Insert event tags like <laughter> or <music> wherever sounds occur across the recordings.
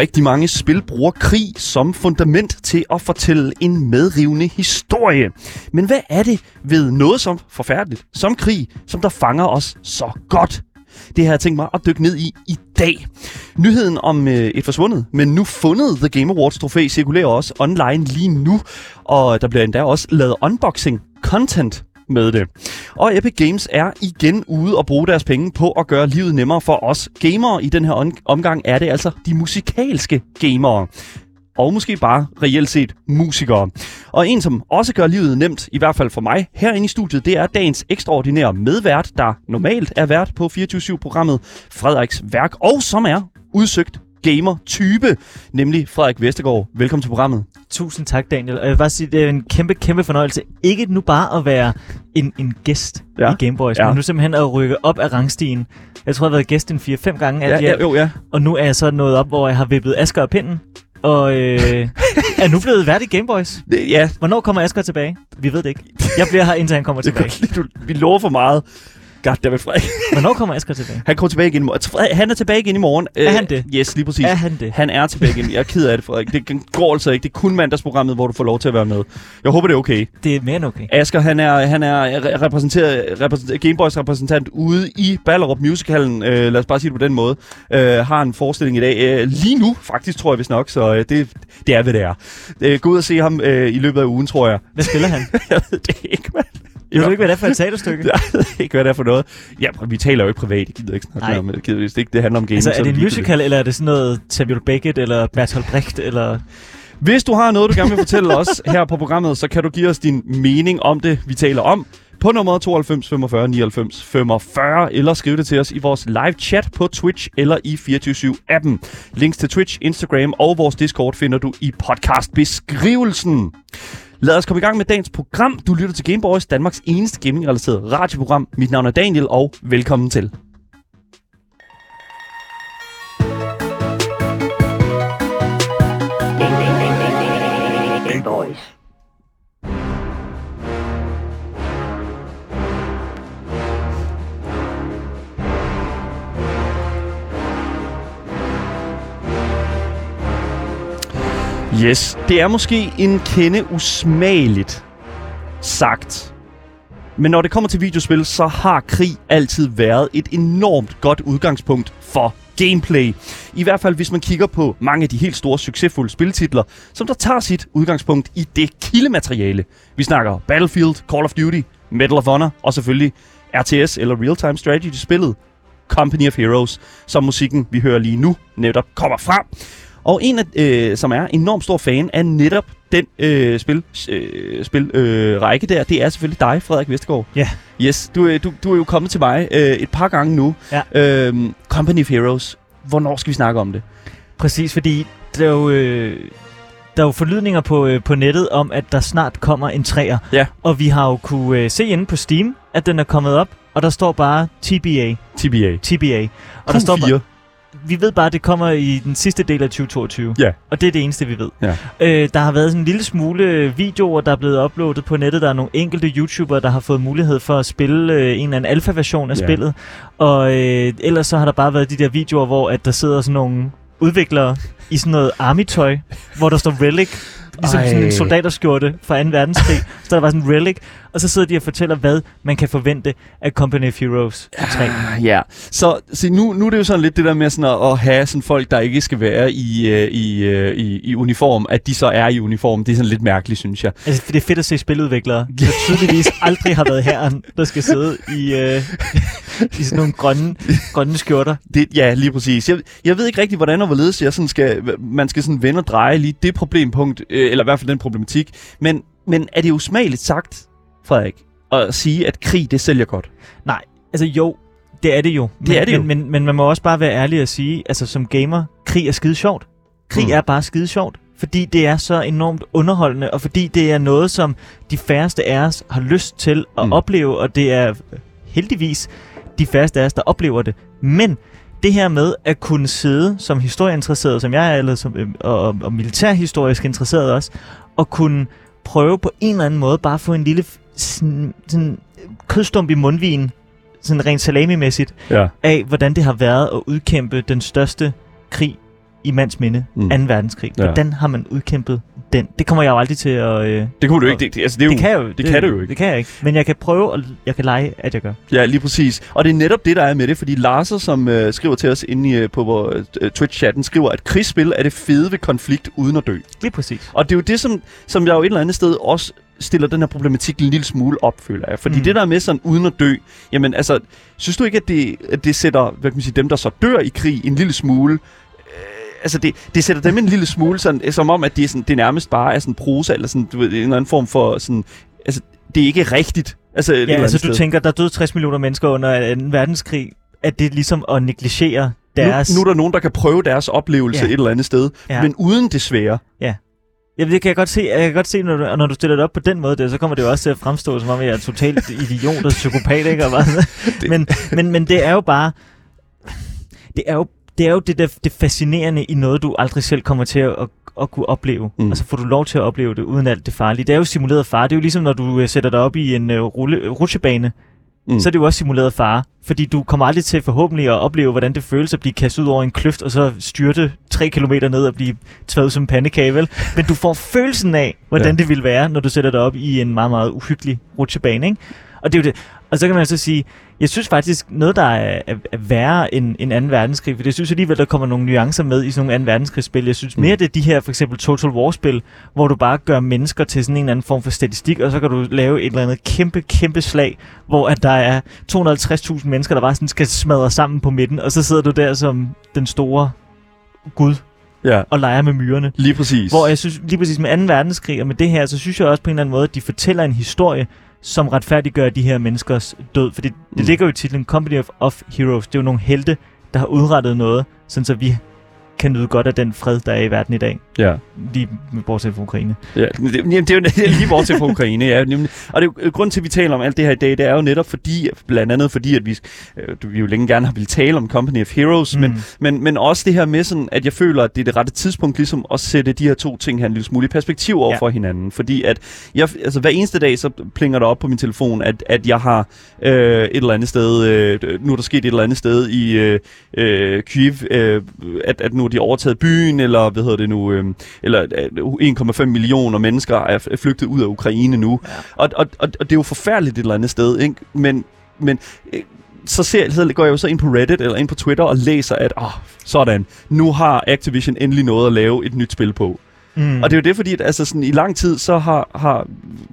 Rigtig mange spil bruger krig som fundament til at fortælle en medrivende historie. Men hvad er det ved noget som forfærdeligt, som krig, som der fanger os så godt? Det har jeg tænkt mig at dykke ned i i dag. Nyheden om øh, et forsvundet, men nu fundet The Game Awards trofæ cirkulerer også online lige nu, og der bliver endda også lavet unboxing content med det. Og Epic Games er igen ude og bruge deres penge på at gøre livet nemmere for os gamere. I den her omgang er det altså de musikalske gamere og måske bare reelt set musikere. Og en, som også gør livet nemt, i hvert fald for mig, herinde i studiet, det er dagens ekstraordinære medvært, der normalt er vært på 24-7-programmet Frederiks Værk, og som er udsøgt gamer-type, nemlig Frederik Vestergaard. Velkommen til programmet. Tusind tak, Daniel. Og jeg vil bare sige, det er en kæmpe, kæmpe fornøjelse. Ikke nu bare at være en, en gæst Ja. ja. i Gameboys, Ja. ja. men nu simpelthen at rykke op af rangstigen. Jeg tror, jeg har været gæst en 4-5 gange, i alt. jo, ja. og nu er jeg så nået op, hvor jeg har vippet Asger af pinden, og øh, er nu blevet vært i Gameboys. Ja, Hvornår kommer Asger tilbage? Vi ved det ikke. Jeg bliver her, indtil han kommer tilbage. du, vi lover for meget. Goddammit, Frederik. <laughs> Hvornår kommer Asger tilbage? Han kommer tilbage igen i morgen. Frederik, Han er tilbage igen i morgen. Er han det? Yes, lige præcis. Er han det? Han er tilbage igen. Jeg er ked af det, Frederik. Det går altså ikke. Det er kun mandagsprogrammet, hvor du får lov til at være med. Jeg håber, det er okay. Det er mere end okay. Asger, han er, han er re- repræsenteret, repræsenteret, Gameboys repræsentant ude i Ballerup Musicalen. Øh, lad os bare sige det på den måde. Øh, har en forestilling i dag. Øh, lige nu, faktisk, tror jeg vist nok. Så øh, det, det er, hvad det er. Øh, gå ud og se ham øh, i løbet af ugen, tror jeg. Hvad spiller han? <laughs> jeg ved det ikke, mand. Jeg ved ikke, hvad det er for et teaterstykke. <laughs> Jeg ved ikke, hvad det er for noget. Ja, vi taler jo ikke privat. Jeg gider ikke snakke om det. Gider, ikke det handler om gaming. Altså, så er det en musical, eller er det sådan noget Samuel Beckett, eller Bertolt Brecht, eller... Hvis du har noget, du gerne vil fortælle os her på programmet, så kan du give os din mening om det, vi taler om, på nummer 92 45 99 45, eller skrive det til os i vores live chat på Twitch eller i 24-7-appen. Links til Twitch, Instagram og vores Discord finder du i podcastbeskrivelsen. Lad os komme i gang med dagens program. Du lytter til Gameboys, Danmarks eneste gaming-relateret radioprogram. Mit navn er Daniel, og velkommen til. Gameboys. Yes, det er måske en kende usmageligt sagt. Men når det kommer til videospil, så har krig altid været et enormt godt udgangspunkt for gameplay. I hvert fald hvis man kigger på mange af de helt store succesfulde spiltitler, som der tager sit udgangspunkt i det kildemateriale. Vi snakker Battlefield, Call of Duty, Medal of Honor og selvfølgelig RTS eller Real Time Strategy spillet Company of Heroes, som musikken vi hører lige nu netop kommer fra. Og en, af, øh, som er enormt stor fan af netop den øh, spil, øh, spil øh, række der, det er selvfølgelig dig, Frederik Vestergaard. Ja. Yes, du, øh, du, du er jo kommet til mig øh, et par gange nu. Ja. Øhm, Company of Heroes. Hvornår skal vi snakke om det? Præcis, fordi der er jo, øh, der er jo forlydninger på, øh, på nettet om, at der snart kommer en træer. Ja. Og vi har jo kunne øh, se inde på Steam, at den er kommet op, og der står bare TBA. TBA. TBA. Og der står Q4. bare, vi ved bare, at det kommer i den sidste del af 2022. Ja. Og det er det eneste, vi ved. Ja. Øh, der har været sådan en lille smule videoer, der er blevet uploadet på nettet. Der er nogle enkelte YouTubere, der har fået mulighed for at spille øh, en eller anden alfa-version af Ja. spillet. Og øh, ellers så har der bare været de der videoer, hvor at der sidder sådan nogle udviklere i sådan noget army-tøj, hvor der står Relic, ligesom Ej. sådan en soldaterskjorte fra 2. verdenskrig. så der er bare sådan en Relic, og så sidder de og fortæller, hvad man kan forvente af Company of Heroes 3. Ah, Ja, så se, nu, nu er det jo sådan lidt det der med sådan at, at have sådan folk, der ikke skal være i, øh, i, øh, i, i uniform, at de så er i uniform. Det er sådan lidt mærkeligt, synes jeg. Altså, det er fedt at se spiludviklere, der tydeligvis <laughs> aldrig har været herren, der skal sidde i, øh, i sådan nogle grønne, grønne skjorter. Det, ja, lige præcis. Jeg, jeg ved ikke rigtig, hvordan og hvorledes jeg sådan skal, man skal sådan vende og dreje lige det problempunkt, øh, eller i hvert fald den problematik. Men, men er det usmageligt sagt, Frederik, at sige, at krig, det sælger godt? Nej, altså jo, det er det jo. Men, er det jo. Men, men, men man må også bare være ærlig og sige, altså som gamer, krig er skide sjovt. Krig Mm. er bare skide sjovt, fordi det er så enormt underholdende, og fordi det er noget, som de færreste af os har lyst til at Mm. opleve, og det er heldigvis de færreste af os, der oplever det. Men det her med at kunne sidde som historieinteresseret, som jeg er, eller som, øh, og, og militærhistorisk interesseret også, og kunne prøve på en eller anden måde bare at få en lille sådan, sådan kødstump i mundvin, sådan rent salamimæssigt, Ja. af hvordan det har været at udkæmpe den største krig i mands minde, Mm. mm. 2. verdenskrig. Ja. Hvordan har man udkæmpet den? Det kommer jeg jo aldrig til at... Øh, Det kunne du ikke. Det, det, altså, det, er jo, det kan jeg jo, det kan du jo ikke. Det kan jeg ikke. Men jeg kan prøve, og jeg kan lege, at jeg gør. Ja, lige præcis. Og det er netop det, der er med det, fordi Larser, som øh, skriver til os inde i, øh, på vores øh, Twitch-chatten, skriver, at krigsspil er det fede ved konflikt uden at dø. Lige præcis. Og det er jo det, som, som jeg jo et eller andet sted også stiller den her problematik en lille smule op, føler jeg. Fordi mm. Det der med sådan uden at dø, jamen altså, synes du ikke, at det, at det sætter, hvad kan man sige, dem, der så dør i krig, en lille smule, øh, altså det, det sætter dem en lille smule sådan, øh, som om, at det, er sådan, det nærmest bare er sådan prosa, eller sådan, du ved, en eller anden form for sådan, altså, det er ikke rigtigt. Altså, Ja, altså du sted. tænker, der døde 60 millioner mennesker under 2. verdenskrig. Er det ligesom at negligere deres... Nu, nu er der nogen, der kan prøve deres oplevelse Ja. et eller andet sted, Ja. men uden det svære. Ja, det kan jeg godt se. Jeg kan godt se, når du, når du stiller det op på den måde, der, så kommer det jo også til at fremstå, som om jeg er totalt idiot og psykopat, ikke? Og bare, <laughs> men, men, men det er jo bare... Det er jo det, er jo det, der, det fascinerende i noget, du aldrig selv kommer til at, at, at kunne opleve. Mm. Altså får du lov til at opleve det uden alt det farlige. Det er jo simuleret fare. Det er jo ligesom, når du øh, sætter dig op i en uh, rulle, rutsjebane, Mm. så er det jo også simuleret fare. Fordi du kommer aldrig til forhåbentlig at opleve, hvordan det føles at blive kastet ud over en kløft, og så styrte tre kilometer ned og blive tværet som en pandekage, vel? Men du får følelsen af, hvordan ja. det ville være, når du sætter dig op i en meget, meget uhyggelig rutsjebane, ikke? Og det er jo det. Og så kan man så sige, jeg synes faktisk, noget, der er, er, er værre end, end 2. verdenskrig, for det synes alligevel, der kommer nogle nuancer med i sådan nogle 2. verdenskrigsspil. Jeg synes Mm. mere, det er de her, for eksempel Total War-spil, hvor du bare gør mennesker til sådan en eller anden form for statistik, og så kan du lave et eller andet kæmpe, kæmpe slag, hvor at der er 250.000 mennesker, der bare sådan skal smadre sammen på midten, og så sidder du der som den store gud Ja, og leger med myrerne. lige præcis. Hvor jeg synes, lige præcis med 2. verdenskrig og med det her, så synes jeg også på en eller anden måde, at de fortæller en historie, som retfærdiggør de her menneskers død. For det, det Mm. ligger jo i titlen Company of, of Heroes. Det er jo nogle helte, der har udrettet noget, sådan så vi kan nyde godt af den fred, der er i verden i dag. Ja. Lige bortset fra Ukraine. Ja, det, jamen, det er jo <laughs> lige bortset fra Ukraine, ja. Nemlig. Og det er jo, grunden til, at vi taler om alt det her i dag, det er jo netop fordi, blandt andet fordi, at vi, øh, vi jo længe gerne har ville tale om Company of Heroes, mm. men, men, men også det her med sådan, at jeg føler, at det er det rette tidspunkt ligesom at sætte de her to ting her en lille smule i perspektiv over Ja. for hinanden. Fordi at jeg, altså hver eneste dag, så plinger der op på min telefon, at, at jeg har øh, et eller andet sted, øh, nu er der sket et eller andet sted i øh, øh, Kyiv, øh, at, at nu har de overtaget byen, eller hvad hedder det nu, øh, eller øh, 1,5 millioner mennesker er flygtet ud af Ukraine nu. Ja. Og, og, og, og det er jo forfærdeligt et eller andet sted, ikke? Men, men øh, så, ser, så går jeg jo så ind på Reddit eller ind på Twitter og læser, at oh, sådan, nu har Activision endelig noget at lave et nyt spil på. Mm. Og det er jo det, fordi at, altså, sådan, i lang tid så har, har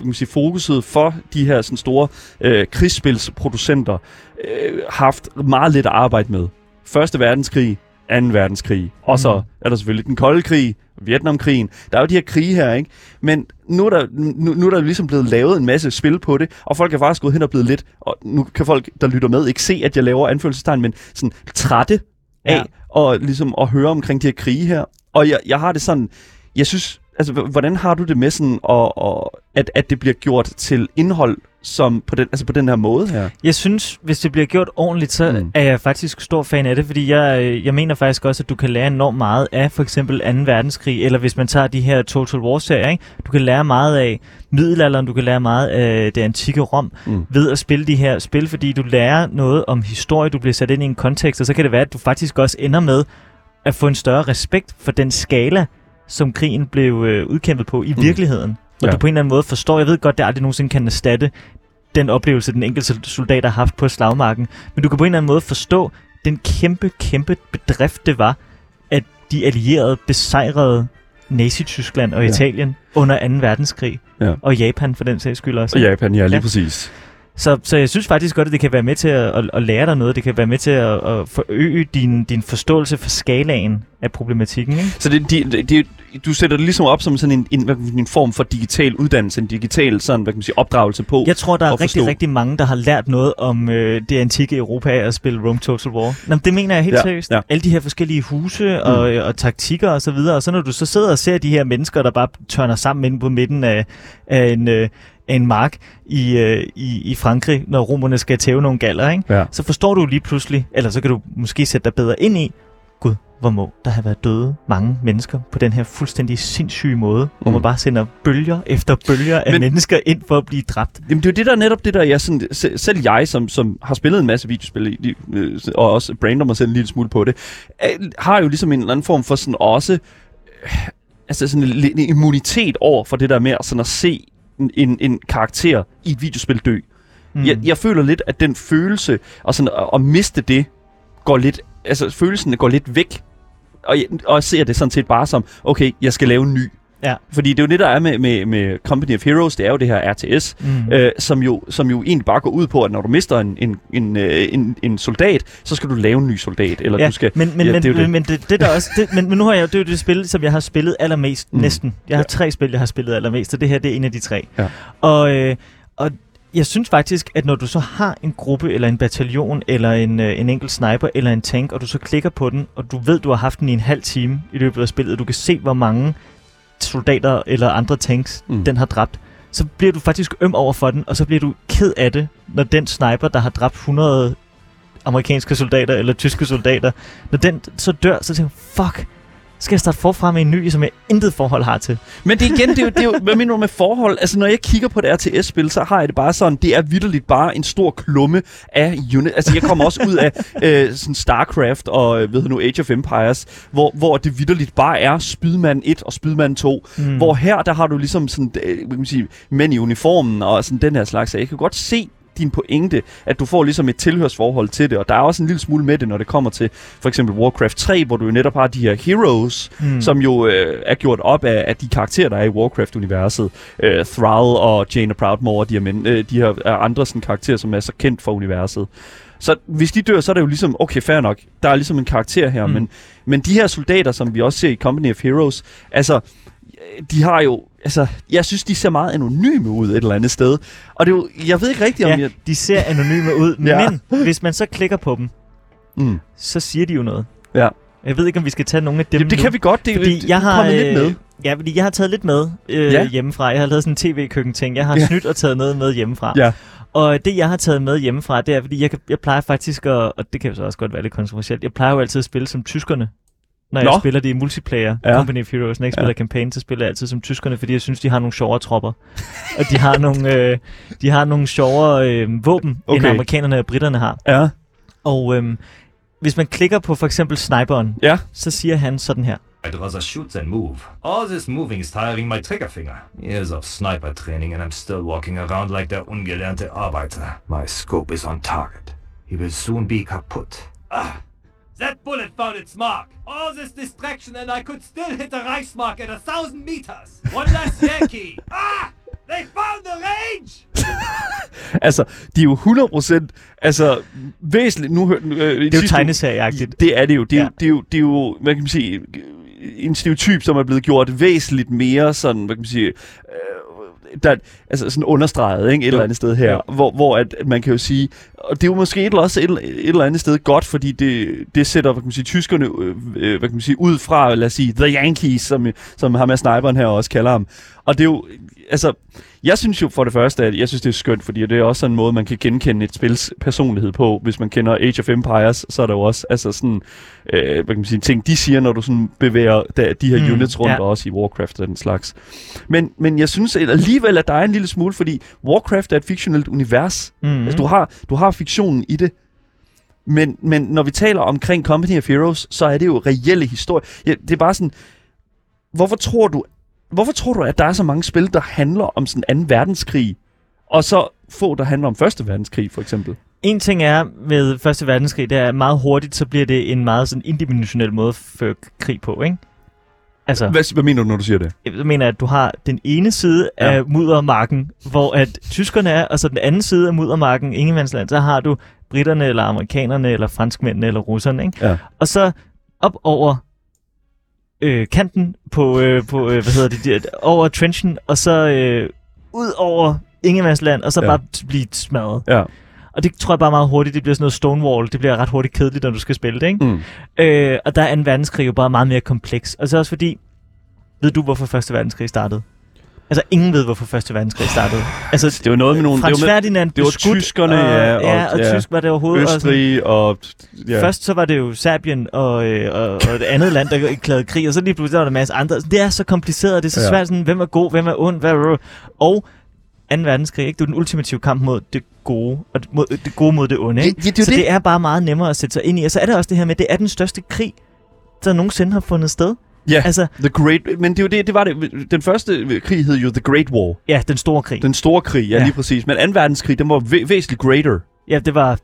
man sige, fokuset for de her sådan, store øh, krigsspilsproducenter øh, haft meget lidt at arbejde med. Første verdenskrig, 2. verdenskrig, og så Mm. er der selvfølgelig den kolde krig, Vietnamkrigen. Der er jo de her krige her, ikke? Men nu er, der, nu, nu er der ligesom blevet lavet en masse spil på det, og folk er faktisk gået hen og blevet lidt, og nu kan folk, der lytter med, ikke se, at jeg laver anførselstegn, men sådan trætte af Ja. og ligesom at høre omkring de her krige her. Og jeg, jeg har det sådan, jeg synes, altså hvordan har du det med sådan, at, at, at, at det bliver gjort til indhold som på den, altså på den her måde her? Jeg synes, hvis det bliver gjort ordentligt, så Mm. er jeg faktisk stor fan af det, fordi jeg, øh, jeg mener faktisk også, at du kan lære enormt meget af for eksempel 2. verdenskrig, eller hvis man tager de her Total War-serier, ikke? du kan lære meget af middelalderen, du kan lære meget af det antikke Rom, Mm. ved at spille de her spil, fordi du lærer noget om historie, du bliver sat ind i en kontekst, og så kan det være, at du faktisk også ender med at få en større respekt for den skala, som krigen blev øh, udkæmpet på i Mm. virkeligheden. Og Ja. du på en eller anden måde forstår, jeg ved godt, det aldrig nogensinde kan erstatte den oplevelse, den enkelte soldat har haft på slagmarken, men du kan på en eller anden måde forstå den kæmpe, kæmpe bedrift, det var, at de allierede besejrede Nazi-Tyskland og ja. Italien under 2. verdenskrig. Ja. Og Japan for den sags skyld også. Og Japan, ja, lige Ja. præcis. Så, så jeg synes faktisk godt, at det kan være med til at, at, at lære dig noget. Det kan være med til at, at forøge din, din forståelse for skalaen af problematikken. Ikke? Så det, de, de, de, du sætter det ligesom op som sådan en, en, en form for digital uddannelse, en digital sådan, hvad kan man sige, opdragelse på. Jeg tror, der er rigtig, forstå. rigtig mange, der har lært noget om øh, det antikke Europa af at spille Rome Total War. Nå, det mener jeg helt Ja, seriøst. ja. Alle de her forskellige huse og, mm. og taktikker og så videre. Og så når du så sidder og ser de her mennesker, der bare tørner sammen inde på midten af, af en... Øh, af en mark i, øh, i, i Frankrig, når romerne skal tæve nogle galler, ikke? Ja. så forstår du lige pludselig, eller så kan du måske sætte dig bedre ind i, gud, hvor må der have været døde mange mennesker på den her fuldstændig sindssyge måde, mm. hvor Mm. man bare sender bølger efter bølger af Men- mennesker ind for at blive dræbt. Jamen, det er jo det der netop det der, jeg sådan, se- selv jeg, som, som har spillet en masse videospil, i- øh, og også brander mig selv en lille smule på det, øh, har jo ligesom en eller anden form for sådan også, øh, altså sådan en, en immunitet over for det der med at, sådan at se en, en, karakter i et videospil dø. Mm. Jeg, jeg føler lidt, at den følelse, og sådan at, at miste det, går lidt, altså følelsen går lidt væk. Og jeg, og jeg ser det sådan set bare som, okay, jeg skal lave en ny. Ja. Fordi det er jo det, der er med, med, med Company of Heroes, det er jo det her RTS, Mm. øh, som, jo, som jo egentlig bare går ud på, at når du mister en, en, en, øh, en, en soldat, så skal du lave en ny soldat, eller Ja, du skal... men, men, ja, men, det men det, det der også, det, men, men nu har jeg jo, det det spil, som jeg har spillet allermest, Mm. mm. næsten. Jeg har Ja. tre spil, jeg har spillet allermest, og det her det er en af de tre. Ja. Og, øh, og jeg synes faktisk, at når du så har en gruppe, eller en bataljon, eller en, øh, en enkelt sniper, eller en tank, og du så klikker på den, og du ved, du har haft den i en halv time i løbet af spillet, og du kan se, hvor mange soldater eller andre tanks, Mm. den har dræbt, så bliver du faktisk øm over for den, og så bliver du ked af det, når den sniper, der har dræbt 100 amerikanske soldater eller tyske soldater, når den så dør, så tænker jeg, fuck, skal jeg starte forfra med en ny, som jeg intet forhold har til. Men det igen, det er jo, det er jo <laughs> hvad mener du med forhold? Altså, når jeg kigger på det RTS-spil, så har jeg det bare sådan, det er vidderligt bare en stor klumme af unit. Altså, jeg kommer også ud af <laughs> øh, sådan StarCraft og, øh, ved du nu, Age of Empires, hvor, hvor det vidderligt bare er Spydmand 1 og Spydmand 2. Mm. Hvor her, der har du ligesom sådan, øh, man sige, mænd i uniformen og sådan den her slags. Så jeg kan godt se din pointe, at du får ligesom et tilhørsforhold til det, og der er også en lille smule med det, når det kommer til for eksempel Warcraft 3, hvor du jo netop har de her heroes, mm. som jo øh, er gjort op af, af de karakterer, der er i Warcraft-universet. Øh, Thrall og Jaina Proudmoore, de her, men, øh, de her er andre sådan, karakterer, som er så kendt for universet. Så hvis de dør, så er det jo ligesom, okay, fair nok, der er ligesom en karakter her. Mm. men, men de her soldater, som vi også ser i Company of Heroes, altså, de har jo, altså, jeg synes, de ser meget anonyme ud et eller andet sted. Og det er jo, jeg ved ikke rigtigt, om Ja, jeg... de ser anonyme ud, <laughs> Ja. men hvis man så klikker på dem, Mm. så siger de jo noget. Ja. Jeg ved ikke, om vi skal tage nogle af dem Jamen, det nu. kan vi godt, det, Fordi det, jeg har, kommet lidt med. øh, Ja, fordi jeg har taget lidt med øh, Ja. hjemmefra. Jeg har lavet sådan en tv-køkken-ting. Jeg har Ja. ja. snydt og taget noget med hjemmefra. Ja. Og det, jeg har taget med hjemmefra, det er, fordi jeg, kan, jeg plejer faktisk at, og det kan jo så også godt være lidt kontroversielt, jeg plejer jo altid at spille som tyskerne. Når Nå. jeg spiller det i multiplayer, Ja. Company of Heroes, når jeg ikke Ja. spiller campaign, så spiller jeg altid som tyskerne, fordi jeg synes, de har nogle sjovere tropper. og de har nogle, <laughs> øh, de har nogle sjovere øh, våben, okay. end amerikanerne og britterne har. Ja. Og øhm, hvis man klikker på for eksempel sniperen, Ja. så siger han sådan her. I'd rather shoot than move. All this moving is tiring my trigger finger. Years of sniper training and I'm still walking around like der ungelernte Arbeiter. My scope is on target. He will soon be kaput. Ah! That bullet found its mark. All this distraction and I could still hit the Reichsmark at a thousand meters. One last Yankee. <laughs> Ah! They found the range! <laughs> Altså, de er jo 100% altså, væsentligt... Nu, hør- øh, Det er jo tegneserieagtigt. Det er det jo. Det er, ja. Jo, det, er jo, det er jo, hvad kan man sige, en stereotyp, som er blevet gjort væsentligt mere sådan, hvad kan man sige, øh, der, altså sådan understreget ikke, et eller andet sted her, Jo. hvor, hvor at, at man kan jo sige, og det er jo måske et eller, også et, et eller andet sted godt, fordi det, det sætter, hvad kan man sige, tyskerne, øh, øh, hvad kan man sige, ud fra, lad os sige, The Yankees, som, som ham med sniperen her også kalder ham. Og det er jo, altså, jeg synes jo for det første, at jeg synes, det er skønt, fordi det er også sådan en måde, man kan genkende et spils personlighed på. Hvis man kender Age of Empires, så er der jo også altså sådan, øh, hvad kan man sige, ting, de siger, når du sådan bevæger der, de her mm, units rundt, ja. og også i Warcraft og den slags. Men, men jeg synes at alligevel, at der er en lille smule, fordi Warcraft er et fiktionelt univers. Mm. Altså, du har, du har fiktionen i det. Men, men når vi taler omkring Company of Heroes, så er det jo reelle historie. Ja, det er bare sådan, hvorfor tror du, hvorfor tror du, at der er så mange spil, der handler om sådan 2. verdenskrig, og så få, der handler om 1. verdenskrig, for eksempel? En ting er med Første Verdenskrig, det er meget hurtigt, så bliver det en meget sådan indimensionel måde at føre krig på, ikke? Altså, Hvad, hvad mener du, når du siger det? jeg mener, at du har den ene side Ja. af muddermarken, hvor at tyskerne er, og så den anden side af muddermarken, Ingemandsland, så har du britterne, eller amerikanerne, eller franskmændene, eller russerne, ikke? Ja. Og så op over øh, kanten på, øh, på øh, hvad hedder det, de- over trenchen, og så øh, ud over Ingemandsland, og så Ja. bare blive smadret. Ja. Og det tror jeg bare meget hurtigt, det bliver sådan noget Stonewall, det bliver ret hurtigt kedeligt, når du skal spille det, ikke? Mm. Øh, og der er en verdenskrig jo bare meget mere kompleks. Og så også fordi, ved du, hvorfor Første Verdenskrig startede? Altså, ingen ved, hvorfor Første Verdenskrig startede. Altså, Det var noget med nogle... Frans det var med, Ferdinand det var skudt, tyskerne, og, ja, og- ja, og ja. tysk var det overhovedet. og sådan- Østrig og... Ja. Først så var det jo Serbien og, øh, og, og et andet land, der erklærede krig, og så lige pludselig var der en masse andre. Det er så kompliceret, og det er så Ja. svært, sådan, hvem er god, hvem er ond, hvad er Og 2. verdenskrig, ikke? det er den ultimative kamp mod det gode, og mod, det gode mod det onde. Ikke? ja, det er så det. det er bare meget nemmere at sætte sig ind i. Og så er det også det her med, det er den største krig, der nogensinde har fundet sted. Ja, Altså, The Great... Men det er jo det, det var det. Den første krig hed jo The Great War. ja, den store krig. Den store krig, ja, Ja. lige præcis. Men 2. verdenskrig, den var væ- væsentligt greater. Ja, det var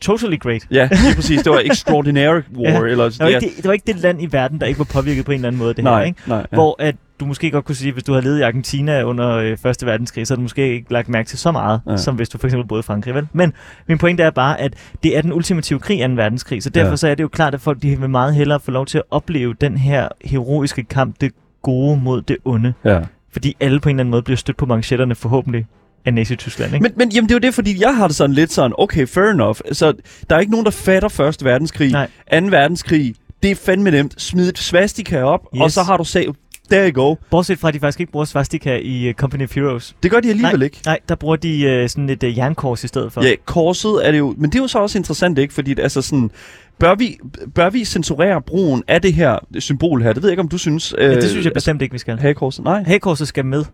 totally great. Ja, <laughs> lige præcis. Det var Extraordinary War. Ja. Eller, Det var, ikke det, det var ikke det land i verden, der ikke var påvirket på en eller anden måde, det nej, her, ikke? nej. Ja. Hvor at du måske godt kunne sige, hvis du havde levet i Argentina under øh, Første Verdenskrig, så havde du måske ikke lagt mærke til så meget, Ja. som hvis du for eksempel boede i Frankrig. Vel? Men min pointe er bare, at det er den ultimative krig, 2. verdenskrig, så derfor ja. så er det jo klart, at folk de vil meget hellere få lov til at opleve den her heroiske kamp, det gode mod det onde. ja. Fordi alle på en eller anden måde bliver stødt på manchetterne forhåbentlig af Nazi-Tyskland. Ikke? Men, men jamen, det er jo det, fordi jeg har det sådan lidt sådan, okay, fair enough. Så der er ikke nogen, der fatter Første Verdenskrig. Nej. 2. verdenskrig, det er fandme nemt. Smid et svastika op, yes. Og så har du sag. There you go. Bortset fra, at de faktisk ikke bruger svastika i uh, Company of Heroes. Det gør de alligevel Nej. ikke. Nej, der bruger de uh, sådan et uh, jernkors i stedet for. Ja, korset er det jo... Men det er jo så også interessant, ikke? Fordi altså sådan... Bør vi, bør vi censurere brugen af det her symbol her? Det ved jeg ikke, om du synes. Ja, det synes jeg bestemt ikke, vi skal. Hagekorset? Nej. Hagekorset skal med.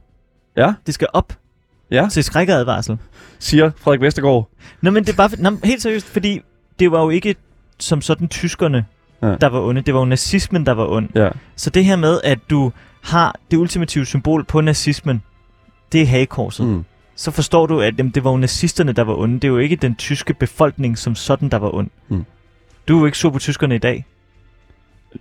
Ja. Det skal op Ja, til skrækkeadvarsel. siger Frederik Vestergaard. Nå, men det er bare... For, nå, helt seriøst, fordi det var jo ikke som sådan tyskerne, Ja. der var onde. Det var jo nazismen, der var ond. Ja. Så det her med, at du har det ultimative symbol på nazismen, det er hagekorset. Mm. Så forstår du, at jamen, det var jo nazisterne, der var onde. Det er jo ikke den tyske befolkning som sådan, der var ond. Mm. Du er jo ikke sur på tyskerne i dag.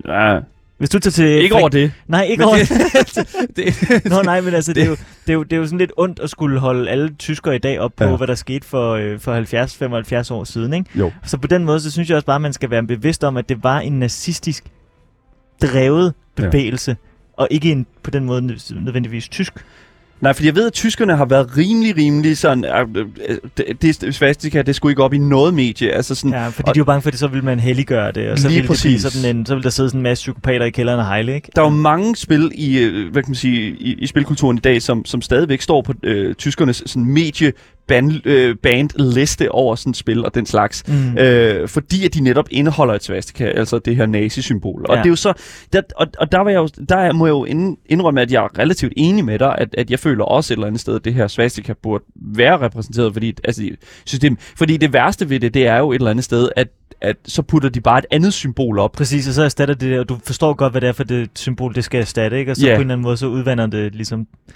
Ja, Hvis du tager til... ikke over det. Nej, ikke Men over det, det, <laughs> <laughs> Nå nej, men altså, det, er jo, det, er jo, det er jo sådan lidt ondt at skulle holde alle tyskere i dag op på, Ja. hvad der skete for, øh, for 70-75 år siden, ikke? Jo. Så på den måde, så synes jeg også bare, at man skal være bevidst om, at det var en nazistisk drevet bevægelse, ja. og ikke en, på den måde nød- nødvendigvis tysk. Nej, fordi jeg ved, at tyskerne har været rimelig, rimelig sådan... Øh, øh, det, det svastika, det skulle ikke op i noget medie. Altså sådan, Ja, fordi og- de var bange for, at det, så ville man helliggøre det, og så Lige ville, det præcis. sådan en, så ville der sidde sådan en masse psykopater i kælderen og hejle, ikke? Der er jo mange spil i, øh, hvad kan man sige, i, i spilkulturen i dag, som, som stadigvæk står på øh, tyskernes sådan, medie band, øh, bandliste over sådan spil og den slags. Mm. Øh, fordi at de netop indeholder et svastika, altså det her nazi-symbol. Og Ja. det er jo så, der, og, og der, var jeg jo, der er- må jeg jo ind- indrømme, at jeg er relativt enig med dig, at, at jeg føler også et eller andet sted, at det her svastika burde være repræsenteret, fordi, altså, system, fordi det værste ved det, det er jo et eller andet sted, at, at så putter de bare et andet symbol op. Præcis, og så erstatter det der, og du forstår godt, hvad det er for det symbol, det skal erstatte, ikke? Og så Ja. på en eller anden måde, så udvander det ligesom... <laughs>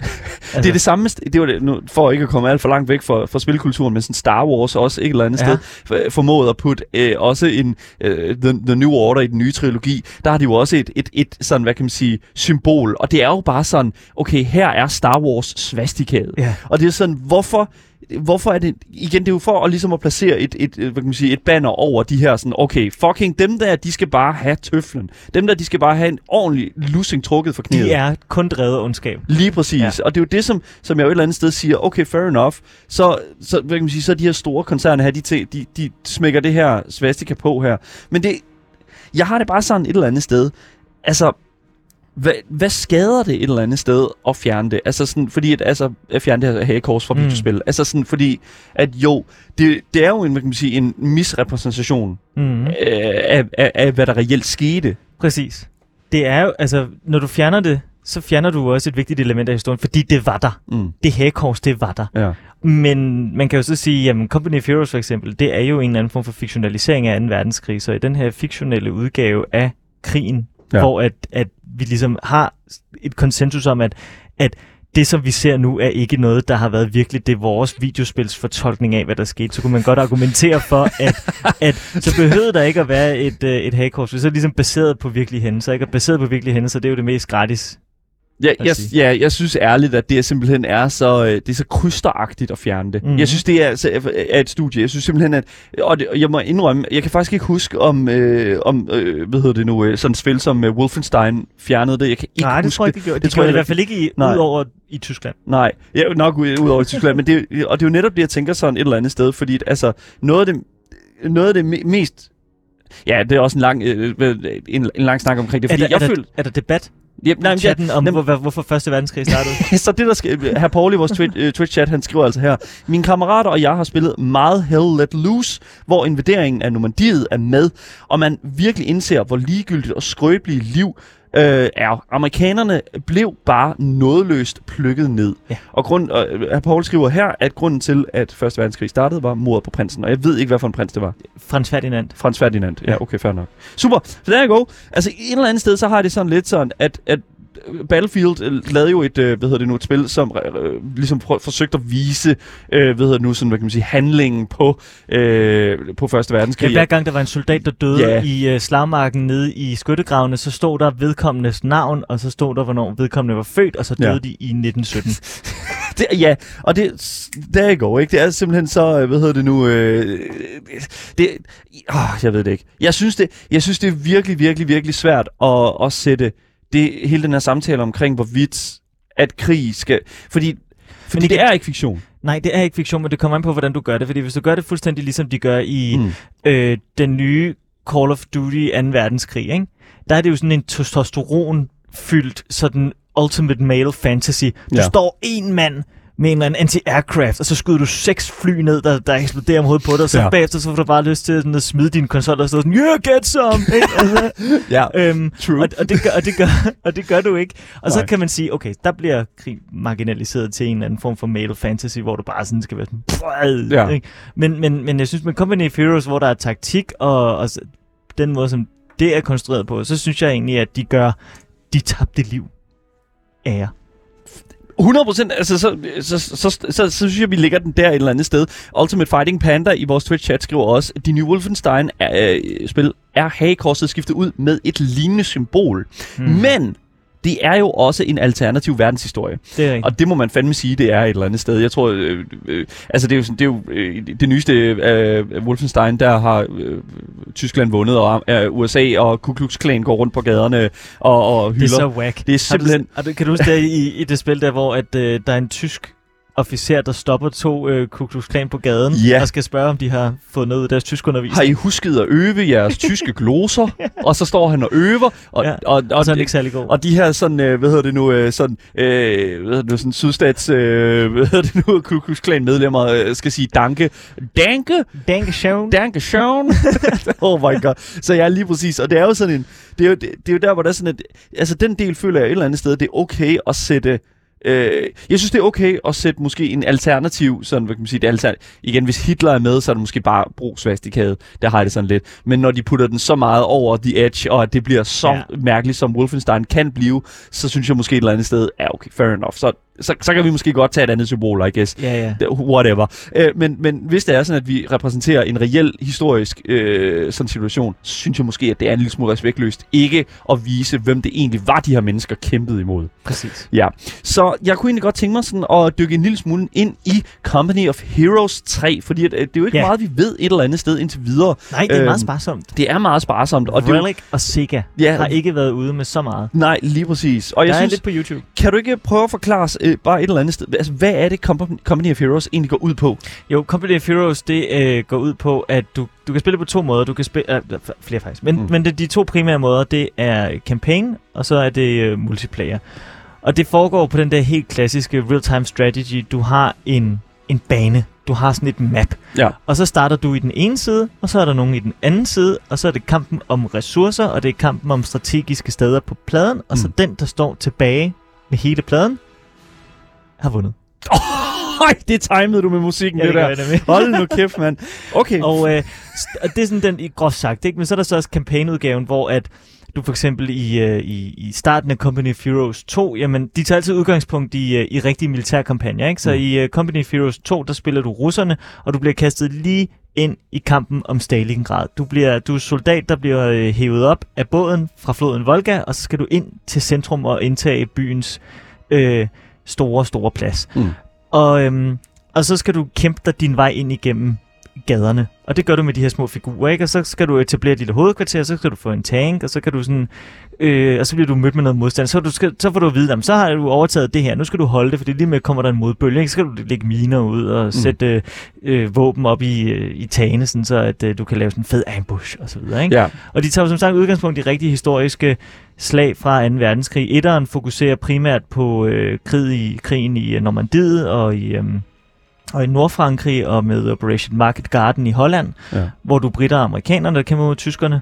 Altså, Det er det samme, det var det, nu, for ikke at komme alt for langt væk fra, fra spilkulturen, men sådan Star Wars også et eller andet Ja. sted for, formået at putte øh, også en øh, the, the New Order i den nye trilogi, der har de jo også et, et, et sådan, hvad kan man sige, symbol, og det er jo bare sådan, okay, her er Star Wars svastikaet. Ja. Og det er sådan, hvorfor, hvorfor er det, igen, det er jo for at, ligesom at placere et, et, et, hvad kan man sige, et banner over de her sådan, okay, fucking dem der, de skal bare have tøflen. Dem der, de skal bare have en ordentlig lussing trukket for knæet. de er kun drevet ondskab. Lige præcis. Ja. Og det er jo det, som, som jeg jo et eller andet sted siger, okay, fair enough. Så, så, hvad kan man sige, så de her store koncerner her, de, de, de smækker det her svastika på her. Men det, jeg har det bare sådan et eller andet sted. Altså, hvad, hvad skader det et eller andet sted at fjerne det? Altså sådan, fordi at, altså, at fjerne det her hagekors fra Mm. videospil. Altså sådan, fordi at jo, det, det er jo en, hvad kan man sige, en misrepræsentation Mm. øh, af, af, af, hvad der reelt skete. Præcis. Det er jo, altså, når du fjerner det, så fjerner du også et vigtigt element af historien, fordi det var der. Mm. Det hagekors, det var der. Ja. Men man kan jo så sige, jamen Company of Heroes for eksempel, det er jo en eller anden form for fiktionalisering af 2. verdenskrig. Så i den her fiktionelle udgave af krigen, Ja. hvor at, at vi ligesom har et konsensus om, at, at det, som vi ser nu, er ikke noget, der har været virkelig det vores videospils fortolkning af, hvad der skete. Så kunne man godt argumentere for, at, <laughs> at så behøvede der ikke at være et, øh, et hagekors. Hvis det er ligesom baseret på virkelige hændelser, ikke? Og baseret på virkelige hændelser, det er jo det mest gratis. Ja, jeg, ja, jeg synes ærligt, at det simpelthen er så, øh, det er så krysteragtigt at fjerne det. Mhm. Jeg synes, det er, altså, er et studie. Jeg synes simpelthen, at... Og, det, og jeg må indrømme, jeg kan faktisk ikke huske, om, øh, om øh, hvad hedder det nu, øh, sådan et spil som øh, Wolfenstein fjernede det. Jeg kan ikke Nej, det huske tror jeg ikke, de gjorde. Det De tror jeg det i hvert fald ikke i, ud over i Tyskland. Nej, ja, nok ud, ud over i Tyskland, men det, og det er jo netop det, jeg tænker sådan et eller andet sted, fordi altså, noget af det, noget af det me- mest... Ja, det er også en lang, øh, en, en lang snak omkring det, Er fordi der, jeg er, der, føler... er der debat? Ja, nej, men jeg, chatten om, nem- hvor, hvorfor Første Verdenskrig startede. <laughs> så det der skal... Herr Paul i vores Twitch, øh, Twitch-chat, han skriver altså her. Mine kammerater og jeg har spillet meget Hell Let Loose, hvor invaderingen af Normandiet er med, og man virkelig indser, hvor ligegyldigt og skrøbeligt liv øh, er. Amerikanerne blev bare nådeløst plukket ned. Ja. Og grund, øh, Paul skriver her, at grunden til, at Første Verdenskrig startede, var mordet på prinsen. Og jeg ved ikke, hvad for en prins det var. Frans Ferdinand. Frans Ferdinand. Ja, okay, fair nok. Super. Så der er go. Altså, et eller andet sted, så har det sådan lidt sådan, at, at Battlefield øh, lavede jo et, øh, hvad hedder det nu, et spil, som øh, ligesom prøv, forsøgte at vise, øh, hvad hedder det nu, sådan, hvad kan man sige, handlingen på, øh, på Første Ja, Verdenskrig. hver gang der var en soldat, der døde Ja. i uh, slagmarken nede i skyttegravene, så stod der vedkommendes navn, og så stod der, hvornår vedkommende var født, og så døde Ja. ja. de i 1917. <laughs> Det, ja, og det, der går ikke. Det er simpelthen så, øh, hvad hedder det nu, øh, det, åh, jeg ved det ikke. Jeg synes det, jeg synes det er virkelig, virkelig, virkelig svært at, at sætte det, hele den her samtale omkring, hvorvidt at krig skal, fordi, fordi igen- det er ikke fiktion. Nej, det er ikke fiktion, men det kommer an på, hvordan du gør det. Fordi hvis du gør det fuldstændig ligesom de gør i Mm. øh, den nye Call of Duty 2. verdenskrig, ikke? der er det jo sådan en testosteron-fyldt sådan ultimate male fantasy. Du ja. står en mand med en eller anden anti-aircraft, og så skyder du seks fly ned, der, der eksploderer om hovedet på dig, og så Ja. bagefter så får du bare lyst til sådan at smide din konsol og stå sådan, yeah, get some! <laughs> altså, Ja, øhm, true. og, og, det gør, og, det gør, <laughs> og det gør du ikke. Og Nej. så kan man sige, okay, der bliver krig marginaliseret til en eller anden form for male fantasy, hvor du bare sådan skal være sådan... Ja. Ikke? Men, men, men jeg synes, med Company of Heroes, hvor der er taktik, og, og den måde, som det er konstrueret på, så synes jeg egentlig, at de gør de tabte liv ære. 100 procent, altså så, så, så, så, så, så synes jeg, vi ligger den der et eller andet sted. Ultimate Fighting Panda i vores Twitch-chat skriver også, at de nye Wolfenstein-spil er hagekorset skiftet ud med et lignende symbol. Mm. Men det er jo også en alternativ verdenshistorie. Det er rigtigt. Og det må man fandme sige, det er et eller andet sted. Jeg tror, øh, øh, altså det er jo, sådan, det, er jo øh, det nyeste øh, Wolfenstein, der har øh, Tyskland vundet, og øh, USA og Ku Klux Klan går rundt på gaderne og, og Det hylder. er så whack. det er simpelthen... Har du, har du, kan du huske det i, i det spil der, hvor at, øh, der er en tysk officer, der stopper to øh, Ku Klux Klan på gaden Ja. og skal spørge, om de har fået noget af deres tyskundervisning. Har I husket at øve jeres <laughs> tyske gloser? og så står han og øver, og, Ja, og, og, og så er det- ikke særlig god. og de her sådan, øh, hvad hedder det nu, øh, sådan, øh, hvad hedder det nu, sådan sydstats, øh, hvad hedder det nu, Ku Klux Klan medlemmer øh, skal sige danke. Danke? Danke schön. Danke schön. <laughs> oh my god. Så jeg er lige præcis, og det er jo sådan en, det er jo, det, det er jo der, hvor der er sådan et, altså den del føler jeg et eller andet sted, det er okay at sætte, Øh, jeg synes, det er okay at sætte måske en alternativ, sådan, hvad kan man sige, det er alter... igen, hvis Hitler er med, så er det måske bare brug svastikadet, der har jeg det sådan lidt. Men når de putter den så meget over the edge, og at det bliver så ja. Ja. mærkeligt, som Wolfenstein kan blive, så synes jeg måske et eller andet sted, ja okay, fair enough. Så, så, så kan vi måske godt tage et andet symbol, I guess. Ja, ja. Whatever. Øh, men, men hvis det er sådan, at vi repræsenterer en reel historisk øh, sådan situation, så synes jeg måske, at det er en lille smule respektløst ikke at vise, hvem det egentlig var, de her mennesker kæmpede imod. Præcis. Ja, så jeg kunne egentlig godt tænke mig sådan at dykke en lille smule ind i Company of Heroes 3, fordi at, øh, det er jo ikke Ja. meget, vi ved et eller andet sted indtil videre. Nej, det er Øhm, meget sparsomt. Det er meget sparsomt. Og Og det er jo, Relic og Sega Ja. har ikke været ude med så meget. nej, lige præcis. Og Der jeg er synes, lidt på YouTube. kan du ikke prøve at forklare os øh, bare et eller andet sted, altså hvad er det Company, of Heroes egentlig går ud på? Jo, Company of Heroes, det øh, går ud på, at du, du kan spille på to måder. Du kan spille, øh, flere faktisk. Men, Mm. men det, de to primære måder, det er campaign, og så er det øh, multiplayer. Og det foregår på den der helt klassiske real-time strategy. Du har en, en bane. Du har sådan et map. Ja. Og så starter du i den ene side, og så er der nogen i den anden side, og så er det kampen om ressourcer, og det er kampen om strategiske steder på pladen, og så Mm. den, der står tilbage med hele pladen, har vundet. <laughs> Høj, det timede du med musikken, Ja, det, det der. nemlig. <laughs> Hold nu kæft, mand. Okay. Og, øh, det er sådan den i groft sagt, ikke? men så er der så også kampagneudgaven, hvor at du for eksempel i, øh, i, i starten af Company of Heroes 2, jamen de tager altid udgangspunkt i, øh, i rigtige militærkampagner. Ikke? Så mm. i øh, Company of Heroes 2, der spiller du russerne, og du bliver kastet lige ind i kampen om Stalingrad. Du, bliver, du er soldat, der bliver øh, hævet op af båden fra floden Volga, og så skal du ind til centrum og indtage byens øh, store, store plads. Mm. Og, øhm, og så skal du kæmpe dig din vej ind igennem gaderne. Og det gør du med de her små figurer, ikke? Og så skal du etablere dit hovedkvarter, så skal du få en tank, og så kan du sådan... Øh, og så bliver du mødt med noget modstand. Så, du skal, så får du at vide, jamen, så har du overtaget det her. Nu skal du holde det, for lige med kommer der en modbølge. Ikke? Så skal du lægge miner ud og mm. sætte øh, våben op i, øh, i tagene, sådan så at øh, du kan lave sådan en fed ambush og så videre. Ikke? Ja. Og de tager som sagt udgangspunkt i rigtig historiske slag fra 2. verdenskrig. Etteren fokuserer primært på øh, krig i, krigen i øh, Normandiet og i, øh, og i Nordfrankrig og med Operation Market Garden i Holland, Ja. hvor du britter og amerikanerne, der kæmper mod tyskerne.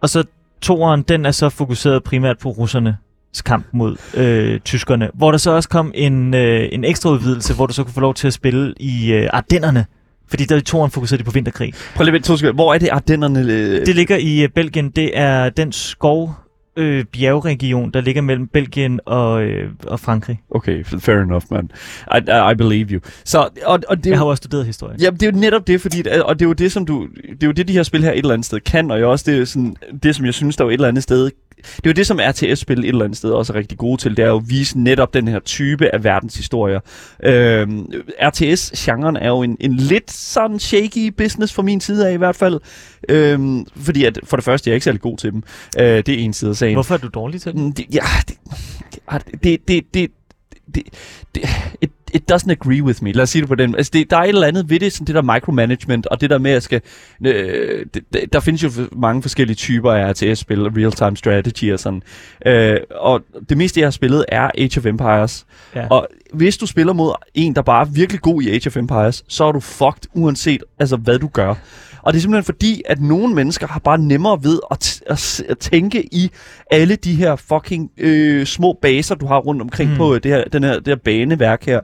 Og så toeren, den er så fokuseret primært på russerne kamp mod øh, tyskerne, hvor der så også kom en, øh, en ekstra udvidelse, hvor du så kunne få lov til at spille i øh, Ardennerne, fordi der i toeren fokuserede de på vinterkrig. Prøv lige to sekunder. Hvor er det Ardennerne? Øh... Det ligger i øh, Belgien. Det er den skov øh, bjergregion, der ligger mellem Belgien og, øh, og Frankrig. Okay, fair enough, man. I, I, I believe you. Så, og, og det, Jeg har jo også studeret historie. Ja, det er jo netop det, fordi, og det er jo det, som du, det er jo det, de her spil her et eller andet sted kan, og jeg også det, er sådan, det som jeg synes, der er jo et eller andet sted, det er jo det, som RTS-spil et eller andet sted også er rigtig gode til, det er jo at vise netop den her type af verdenshistorier. Øhm, RTS-genren er jo en, en lidt sådan shaky business fra min side af i hvert fald, øhm, fordi at for det første, jeg er ikke særlig god til dem. Øh, det er en side af sagen. Hvorfor er du dårlig til det? Mm, Det, ja, det, det, det, det, det, det, it, it doesn't agree with me. Lad os sige det på den. Altså, det, der er et eller andet ved det, sådan det der micromanagement, og det der med, at skal... Øh, det, der findes jo mange forskellige typer af RTS-spil, real-time strategy og sådan. Øh, og det meste, jeg har spillet, er Age of Empires. Ja. Og hvis du spiller mod en, der bare er virkelig god i Age of Empires, så er du fucked, uanset altså, hvad du gør. Og det er simpelthen fordi, at nogle mennesker har bare nemmere ved at, at, at tænke i alle de her fucking øh, små baser, du har rundt omkring Mm. på øh, det her, den her, det her baneværk her.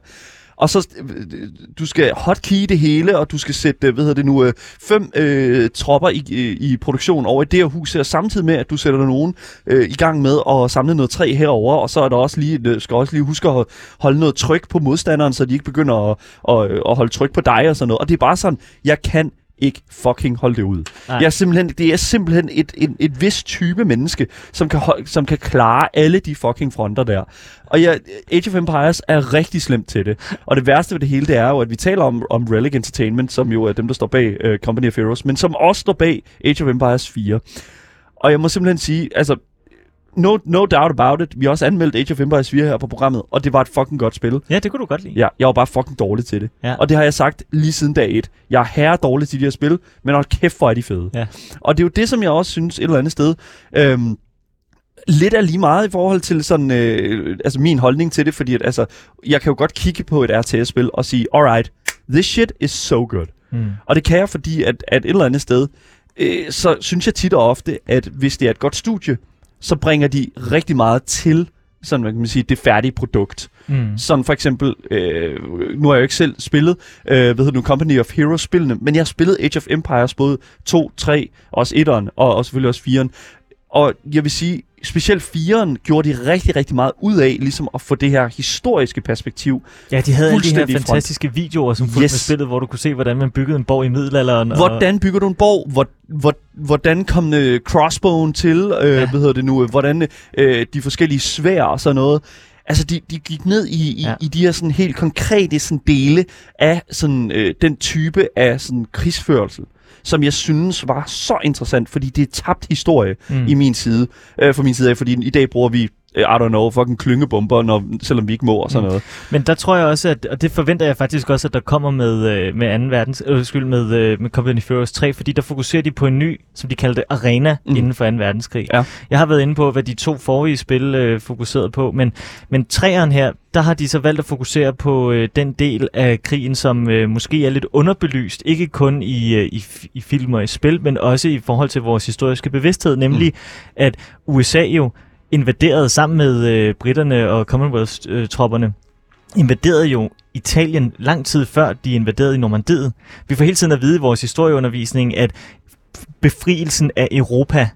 Og så, øh, du skal hotkey det hele, og du skal sætte, øh, hvad hedder det nu, fem øh, tropper i, i, produktion over i det her hus her, samtidig med, at du sætter nogen øh, i gang med at samle noget træ herover, og så er der også lige, skal også lige huske at holde noget tryk på modstanderen, så de ikke begynder at, at, at holde tryk på dig og sådan noget. Og det er bare sådan, jeg kan ikke fucking holde det ud. Nej. Jeg er simpelthen, det er simpelthen et, et, et vis type menneske, som kan, som kan klare alle de fucking fronter der. Og jeg, Age of Empires er rigtig slemt til det. Og det værste ved det hele, det er jo, at vi taler om, om Relic Entertainment, som jo er dem, der står bag uh, Company of Heroes, men som også står bag Age of Empires 4. Og jeg må simpelthen sige, altså, no, no doubt about it. Vi har også anmeldt Age of Empires 4 her på programmet, og det var et fucking godt spil. Ja, det kunne du godt lide. Ja, jeg var bare fucking dårlig til det. Ja. Og det har jeg sagt lige siden dag 1. Jeg er herre dårlig til de her spil, men hold kæft, hvor er de fede. Ja. Og det er jo det, som jeg også synes et eller andet sted... Øhm, lidt er lige meget i forhold til sådan, øh, altså min holdning til det, fordi at, altså, jeg kan jo godt kigge på et RTS-spil og sige, alright, this shit is so good. Mm. Og det kan jeg, fordi at, at et eller andet sted, øh, så synes jeg tit og ofte, at hvis det er et godt studie, så bringer de rigtig meget til sådan, hvad kan man sige, det færdige produkt. Mm. Sådan for eksempel, øh, nu har jeg jo ikke selv spillet, øh, hvad hedder nu, Company of Heroes-spillene, men jeg har spillet Age of Empires både 2, 3, også 1'eren, og, og selvfølgelig også 4'eren. Og jeg vil sige, specielt 4'eren gjorde de rigtig, rigtig meget ud af, ligesom at få det her historiske perspektiv. Ja, de havde alle de her i front. fantastiske videoer, som fulgte Yes. med spillet, hvor du kunne se, hvordan man byggede en borg i middelalderen. Og... Hvordan bygger du en borg? Hvor, hvor, hvordan kom øh, crossbowen til? Øh, Ja. Hvad hedder det nu? Hvordan øh, de forskellige svær og sådan noget. Altså, de, de gik ned i, i, ja. i de her sådan helt konkrete sådan dele af sådan, øh, den type af sådan krigsførelse, som jeg synes var så interessant, fordi det er tabt historie Mm. i min side, øh, fra min side af, fordi i dag bruger vi, I don't know, fucking klyngebomber, når, selvom vi ikke må og sådan Mm. noget. Men der tror jeg også, at, og det forventer jeg faktisk også, at der kommer med, øh, med 2. verdens, øh, skyld, med, øh, med Company Heroes 3, fordi der fokuserer de på en ny, som de kalder det, arena mm. Inden for 2. verdenskrig. Ja. Jeg har været inde på, hvad de to forrige spil øh, fokuserede på, men, men træeren her, der har de så valgt at fokusere på øh, den del af krigen, som øh, måske er lidt underbelyst, ikke kun i, øh, i, i film og i spil, men også i forhold til vores historiske bevidsthed, nemlig mm. at USA jo invaderede sammen med øh, britterne og Commonwealth-tropperne, invaderede jo Italien lang tid før de invaderede i Normandiet. Vi får hele tiden at vide i vores historieundervisning, at befrielsen af Europa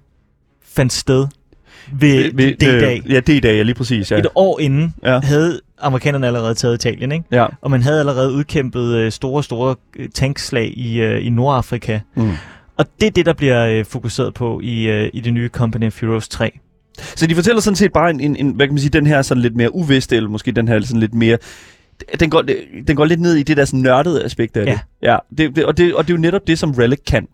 fandt sted ved, ved D-dag. Øh, ja, D-dag, ja, lige præcis. Ja. Et år inden Ja. havde amerikanerne allerede taget Italien, ikke? Ja. Og man havde allerede udkæmpet øh, store, store øh, tankslag i, øh, i Nordafrika. Mm. Og det er det, der bliver øh, fokuseret på i, øh, i det nye Company of Heroes 3. Så de fortæller sådan set bare en, en, en hvad kan man sige, den her sådan lidt mere uvidste, eller måske den her sådan lidt mere den går, den går lidt ned i det der sådan nørdede aspekt af Ja. det. Ja. Det, det, og, det, og det er jo netop det, som Relic kan.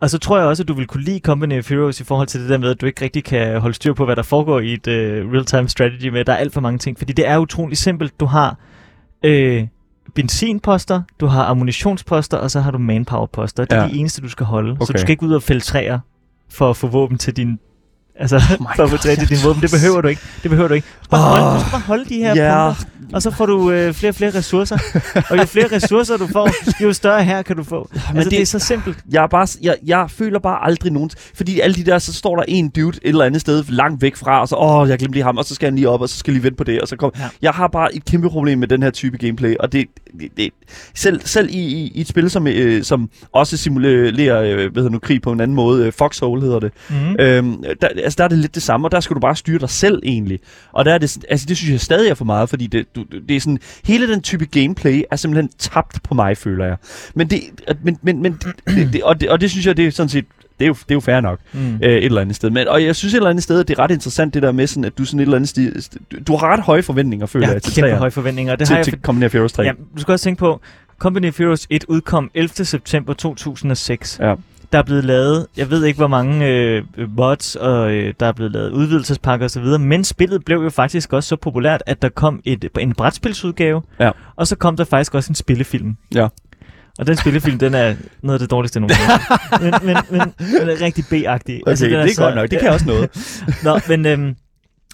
Og så tror jeg også, at du vil kunne lide Company of Heroes i forhold til det der med, at du ikke rigtig kan holde styr på, hvad der foregår i et uh, real-time strategy med. Der er alt for mange ting, fordi det er utrolig simpelt. Du har øh, benzinposter, du har ammunitionsposter, og så har du manpowerposter. Det er Ja. de eneste, du skal holde. Så Okay. du skal ikke ud og fælde træer for at få våben til din... Altså, Oh for at få God. træer til din våben. Det behøver du ikke. Det behøver du ikke. Du skal bare, Åh. holde, du skal bare holde de her Ja. punkter, og så får du øh, flere og flere ressourcer. og jo flere ressourcer du får, jo større her kan du få. Men altså, det, det- er så simpelt. Jeg, er bare, jeg, jeg føler bare aldrig nogen... Fordi alle de der, så står der en dude et eller andet sted langt væk fra, og så, åh, jeg glemte lige ham, og så skal han lige op, og så skal jeg lige vente på det, og så kom... Ja. Jeg har bare et kæmpe problem med den her type gameplay, og det... det, det selv, selv i, i, i et spil, som, øh, som også simulerer, øh, hvad hedder nu, krig på en anden måde, øh, Foxhole hedder det, Mm. Øhm, der, altså, der er det lidt det samme, og der skal du bare styre dig selv egentlig. Og der er det, altså, det synes jeg stadig er for meget, fordi det, du, det er sådan, hele den type gameplay er simpelthen tabt på mig, føler jeg. Men det, men, men, men det, det, og, det, og det synes jeg, det er sådan set, det er jo, det er jo fair nok Mm. øh, et eller andet sted. Men, og jeg synes et eller andet sted, at det er ret interessant det der med sådan, at du sådan et eller andet sted, du har ret høje forventninger, føler Jeg har jeg, til, kæmpe høje forventninger. Det til, har jeg, til Company of Heroes 3. Ja, du skal også tænke på, Company of Heroes 1 udkom 11. september 2006. Ja. Der er blevet lavet, jeg ved ikke hvor mange øh, mods, og øh, der er blevet lavet udvidelsespakker osv., men spillet blev jo faktisk også så populært, at der kom et, en brætspilsudgave, Ja. og så kom der faktisk også en spillefilm. Ja. Og den spillefilm, den er noget af det dårligste nogensinde. <laughs> men, men, men, den er rigtig B-agtig. Okay, den det er så- godt nok. Det kan også noget. Nå, men, øhm,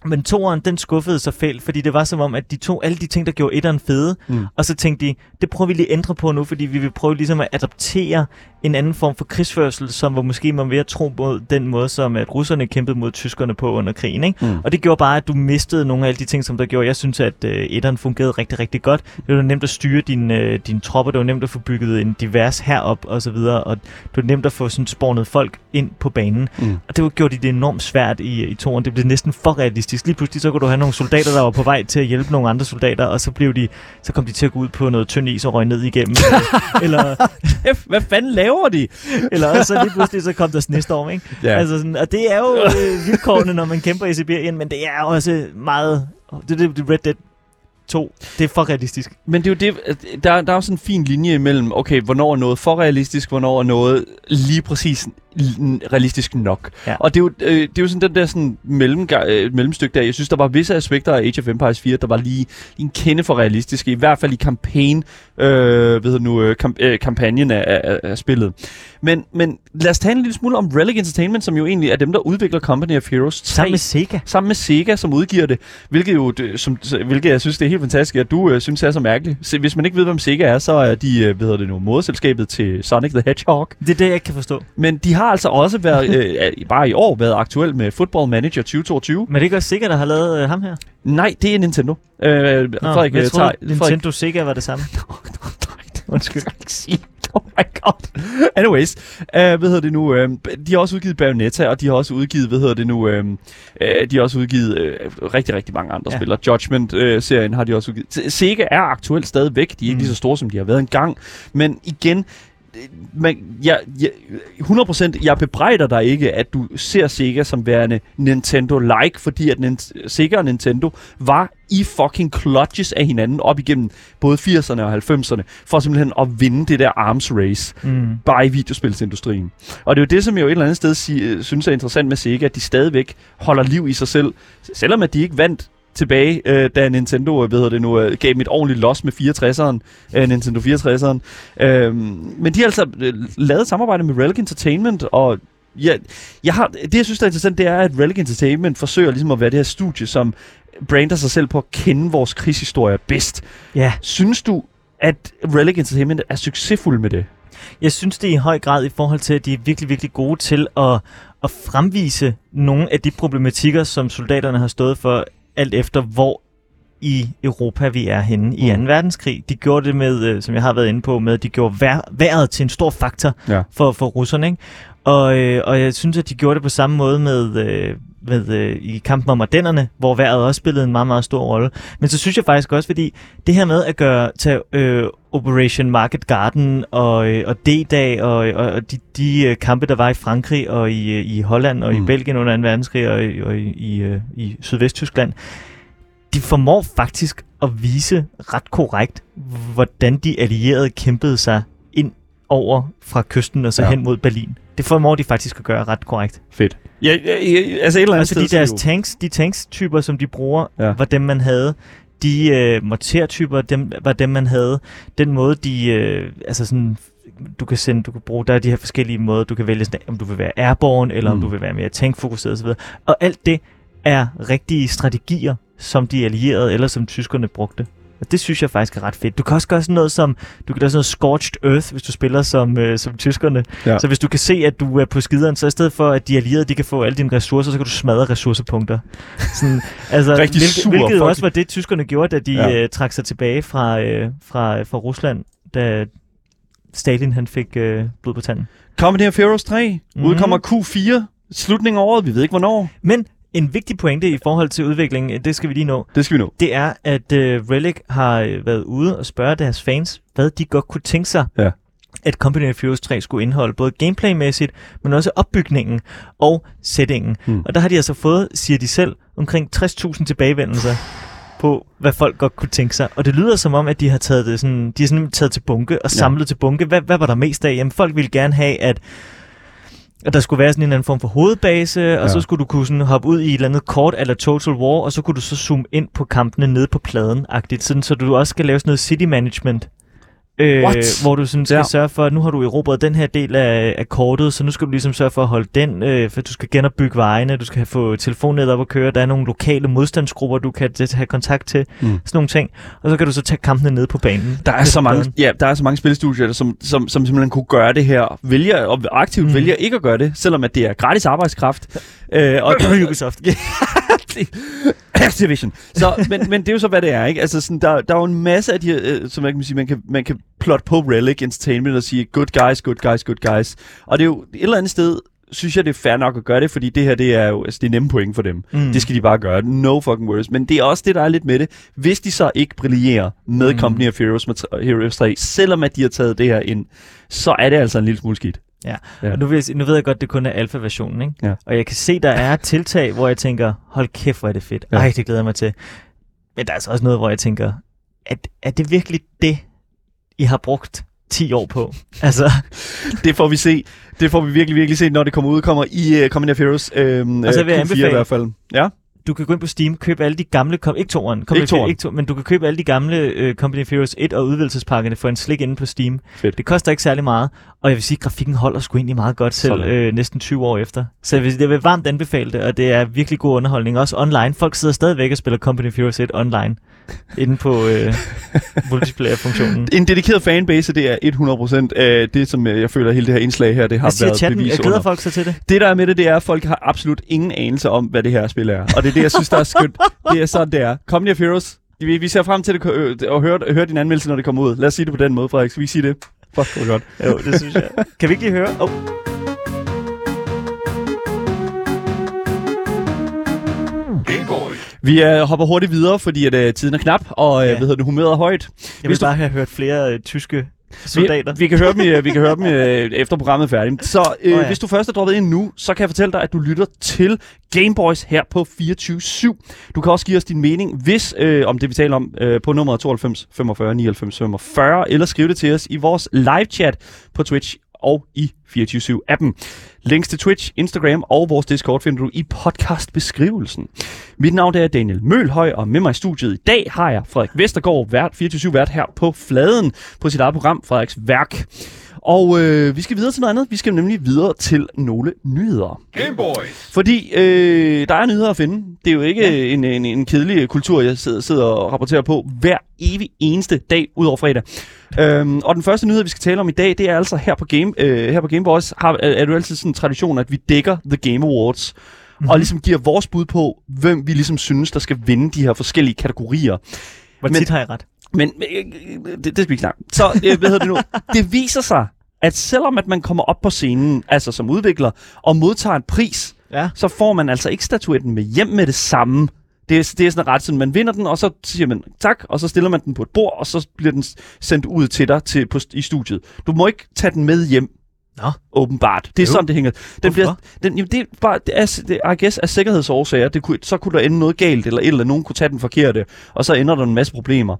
men toeren, den skuffede sig fælt, fordi det var som om, at de tog alle de ting, der gjorde etteren fede, Mm. og så tænkte de, det prøver vi lige at ændre på nu, fordi vi vil prøve ligesom at adoptere en anden form for krigsførsel, som var måske man ved at tro mod den måde, som at russerne kæmpede mod tyskerne på under krigen. Ikke? Mm. Og det gjorde bare, at du mistede nogle af alle de ting, som der gjorde. Jeg synes, at øh, etteren fungerede rigtig, rigtig godt. Det var nemt at styre dine øh, din tropper, det var nemt at få bygget en divers herop og så videre, og det var nemt at få sådan spawnet folk ind på banen. Mm. Og det var gjort det enormt svært i, i toren. Det blev næsten for realistisk. Lige pludselig så kunne du have nogle soldater, der var på vej til at hjælpe nogle andre soldater, og så blev de, så kom de til at gå ud på noget tynd is og røg ned igennem. <laughs> eller, F, hvad fanden laver de? eller også så lige pludselig så kom der snestorm, ikke? Ja. Altså sådan, og det er jo øh, vilkårene, når man kæmper i Sibirien, men det er også meget... Det er det Red Dead 2. Det er for realistisk. Men det er jo det, der, der er jo sådan en fin linje imellem, okay, hvornår er noget for realistisk, hvornår er noget lige præcis realistisk nok. Ja. Og det er, jo, øh, det er jo sådan den der sådan mellem, øh, mellemstykke der. Jeg synes, der var visse aspekter af Age of Empires 4, der var lige, en kende for realistiske, i hvert fald i campaign, øh, hvad hedder nu, øh, kamp, øh, kampagnen af, af, af spillet. Men, men lad os tale en lille smule om Relic Entertainment, som jo egentlig er dem, der udvikler Company of Heroes 3 Sammen med Sega. sammen med Sega, som udgiver det, hvilket jo, som, hvilket jeg synes, det er helt fantastisk, at du øh, synes er så mærkeligt. Se, hvis man ikke ved, hvem Sega er, så er de, øh, hvad hedder det nu, moderselskabet til Sonic the Hedgehog. Det er det, jeg ikke kan forstå. Men de har altså også været, <laughs> øh, bare i år, været aktuel med Football Manager 2022. Men det er ikke også Sega, der har lavet øh, ham her? Nej, det er Nintendo. Øh, Nå, Frederik, jeg øh, troede, tager- Nintendo Sega var det samme. <laughs> Undskyld. Oh my god. Anyways, uh, hvad hedder det nu? Uh, de har også udgivet Bayonetta, og de har også udgivet, hvad hedder det nu? Uh, uh, de har også udgivet uh, rigtig, rigtig mange andre Ja. ja. spil. Judgment-serien har de også udgivet. Se- Sega er aktuelt stadigvæk. De er ikke Mm. lige så store, som de har været engang. Men igen, øh, man, jeg, jeg, 100% jeg bebrejder dig ikke, at du ser Sega som værende Nintendo-like, fordi at Nint- Sega og Nintendo var i fucking clutches af hinanden op igennem både 80'erne og 90'erne, for simpelthen at vinde det der arms race, Mm. bare i videospilsindustrien. Og det er jo det, som jeg jo et eller andet sted øh, synes er interessant med Sega, at de stadigvæk holder liv i sig selv, selvom at de ikke vandt tilbage, øh, da Nintendo øh, hvad hedder det nu, øh, gav dem et ordentligt los med 64'eren, øh, Nintendo 64'eren. Øh, men de har altså øh, lavet et samarbejde med Relic Entertainment, og ja, jeg har, det, jeg synes, der er interessant, det er, at Relic Entertainment forsøger ligesom at være det her studie, som brander sig selv på at kende vores krigshistorie bedst. Ja, Synes du, at Relic Entertainment er succesfuld med det? jeg synes det er i høj grad i forhold til, at de er virkelig, virkelig gode til at, at fremvise nogle af de problematikker, som soldaterne har stået for, alt efter hvor i Europa vi er henne i Mm. 2. verdenskrig. De gjorde det med, øh, som jeg har været inde på, med at de gjorde vær, vejret til en stor faktor Ja. for, for russerne. Ikke? Og, øh, og jeg synes, at de gjorde det på samme måde med, øh, med øh, i kampen om Ardennerne, hvor vejret også spillede en meget, meget stor rolle. Men så synes jeg faktisk også, fordi det her med at gøre tage, øh, Operation Market Garden og, øh, og D-dag og, og, og de, de øh, kampe, der var i Frankrig og i, øh, i Holland og mm. i. Belgien under 2. verdenskrig og, i- og i, i, øh, i Sydvesttyskland, de formår faktisk at vise ret korrekt, hvordan de allierede kæmpede sig ind over fra kysten og så ja. hen mod Berlin. Det formår de faktisk at gøre ret korrekt. Fedt. Ja, ja, ja, altså et eller andet Altså sted, de så er deres tanks, de tanks-typer, som de bruger, ja. var dem, man havde. De øh, mortertyper, dem, var dem, man havde. Den måde, de... Øh, altså sådan du kan sende, du kan bruge, der er de her forskellige måder, du kan vælge, sådan, om du vil være airborne, eller Mm. om du vil være mere tankfokuseret osv. Og alt det er rigtige strategier, som de allierede, eller som tyskerne brugte. Og det synes jeg faktisk er ret fedt. Du kan også gøre sådan noget som, du kan gøre sådan noget Scorched Earth, hvis du spiller som, øh, som tyskerne. Ja. Så hvis du kan se, at du er på skideren, så i stedet for, at de allierede de kan få alle dine ressourcer, så kan du smadre ressourcepunkter. Sådan, <laughs> altså, Rigtig hvilket, sur, hvilket fuck. også var det, tyskerne gjorde, da de Ja. øh, trak sig tilbage fra, øh, fra, fra Rusland, da Stalin han fik øh, blod på tanden. Company of Heroes 3 mm. Mhm. udkommer Q4, slutningen af året, vi ved ikke hvornår. Men en vigtig pointe i forhold til udviklingen, det skal vi lige nå, Det skal vi nå. det er, at øh, Relic har øh, været ude og spørge deres fans, hvad de godt kunne tænke sig, Ja. at Company of Heroes 3 skulle indeholde, både gameplaymæssigt, men også opbygningen og settingen. Hmm. Og der har de altså fået, siger de selv, omkring 60.000 tilbagevendelser på, hvad folk godt kunne tænke sig. Og det lyder som om, at de har taget det sådan, de har sådan taget til bunke og Ja. samlet til bunke. Hvad, hvad var der mest af? Jamen, folk ville gerne have, at at der skulle være sådan en eller anden form for hovedbase, og Ja. så skulle du kunne sådan hoppe ud i et eller andet kort eller Total War, og så kunne du så zoome ind på kampene nede på pladen-agtigt, sådan, så du også skal lave sådan noget city management. Øh, What? hvor du sådan skal Ja. sørge for, at nu har du erobret den her del af, af kortet, så nu skal du ligesom sørge for at holde den, øh, for du skal genopbygge vejene, du skal få telefonnettet op at køre, der er nogle lokale modstandsgrupper, du kan have kontakt til, Mm. sådan nogle ting, og så kan du så tage kampene ned på banen. Der er så mange, ja, der er så mange spillestudier, som, som, som simpelthen kunne gøre det her, vælger og aktivt. Mm. vælger ikke at gøre det, selvom at det er gratis arbejdskraft. Øh, og <coughs> Ubisoft. <laughs> <coughs> Activision. Så, men, men det er jo så, hvad det er, ikke? Altså, sådan, der, der er jo en masse af de øh, som man kan sige, man kan, man kan plotte på Relic Entertainment og sige, good guys, good guys, good guys. Og det er jo et eller andet sted, synes jeg, det er fair nok at gøre det, fordi det her, det er jo altså, det er nemme point for dem. Mm. Det skal de bare gøre. No fucking worries. Men det er også det, der er lidt med det. Hvis de så ikke brillerer med mm. Company of Heroes, med Heroes 3, selvom at de har taget det her ind, så er det altså en lille smule skidt. Ja. Ja. Og nu, vil jeg, sige- nu ved jeg godt, det kun er alfa-versionen, ikke? Ja. Og jeg kan se, der er tiltag, hvor jeg tænker, hold kæft, hvor er det fedt. Ja. Ej, det glæder jeg mig til. Men der er altså også noget, hvor jeg tænker, er, er det virkelig det, I har brugt 10 år på? <laughs> Altså, Det får vi se. Det får vi virkelig, virkelig se, når det kommer ud. Kommer i uh, of Heroes øhm, Og så vil jeg Q4 i anbefale- hvert fald. Ja. Du kan gå ind på Steam, købe alle de gamle, kom, ikke toeren, kom, Ikke toeren. ikke to, men du kan købe alle de gamle uh, Company of Heroes 1 og udvidelsespakkerne for en slik inde på Steam. Fedt. Det koster ikke særlig meget, og jeg vil sige, at grafikken holder sgu egentlig meget godt selv øh, næsten 20 år efter. Så jeg vil, jeg vil varmt anbefale det, og det er virkelig god underholdning, også online. Folk sidder stadigvæk og spiller Company of Heroes 1 online, <laughs> inde på øh, multiplayer-funktionen. En dedikeret fanbase, det er 100% af det, som øh, jeg føler, hele det her indslag her, det har været chatten? bevis Jeg glæder under. folk sig til det. Det, der er med det, det er, at folk har absolut ingen anelse om, hvad det her spil er. Og det det, jeg synes, der er skønt. Det er sådan, det er. Company of Heroes. Vi, vi ser frem til det, øh, at høre, høre din anmeldelse, når det kommer ud. Lad os sige det på den måde, Frederik. Skal vi sige det? Fuck, hvor godt. Jo, det synes jeg. Kan vi ikke lige høre? Oh. Vi øh, hopper hurtigt videre, fordi at, øh, tiden er knap, og øh, Ja. hvad hedder det, humøret er højt. Jeg vil Hvis du- bare have hørt flere øh, tyske soldater. Vi, vi kan høre dem, øh, vi kan høre dem øh, efter programmet er færdigt. Så øh, oh, ja. hvis du først er droppet ind nu, så kan jeg fortælle dig, at du lytter til Gameboys her på 24-7. Du kan også give os din mening, hvis øh, om det vi taler om øh, på nummeret 92 45 99 45, eller skrive det til os i vores live chat på Twitch og i 24-7-appen. Links til Twitch, Instagram og vores Discord finder du i podcastbeskrivelsen. Mit navn er Daniel Mølhøj, og med mig i studiet i dag har jeg Frederik Vestergaard, vært 24-7-vært her på Fladen på sit eget program, Frederiks Værk. Og øh, vi skal videre til noget andet. Vi skal nemlig videre til nogle nyheder. Gameboys! Fordi øh, der er nyheder at finde. Det er jo ikke ja. en, en, en kedelig kultur, jeg sidder, sidder og rapporterer på hver evig eneste dag ud over fredag. Øhm, og den første nyhed, vi skal tale om i dag, det er altså her på, Game, øh, her på Gameboys, har, er, er det jo altid sådan en tradition, at vi dækker The Game Awards. Mm-hmm. Og ligesom giver vores bud på, hvem vi ligesom synes, der skal vinde de her forskellige kategorier. Hvor men- tit har jeg ret? Men øh, det, det skal vi ikke snakke. Så, øh, hvad hedder det nu? <laughs> Det viser sig, at selvom at man kommer op på scenen, altså som udvikler, og modtager en pris, Ja. så får man altså ikke statuetten med hjem med det samme. Det er, det er sådan ret sådan, man vinder den, og så siger man tak, og så stiller man den på et bord, og så bliver den sendt ud til dig til, på, i studiet. Du må ikke tage den med hjem. Nå. Åbenbart. Det er Jo. sådan, det hænger. Den Hvorfor? bliver, den, jamen, det er bare, det er, det, I guess, af sikkerhedsårsager. Det kunne, så kunne der ende noget galt, eller et eller andet. nogen kunne tage den forkerte, og så ender der en masse problemer.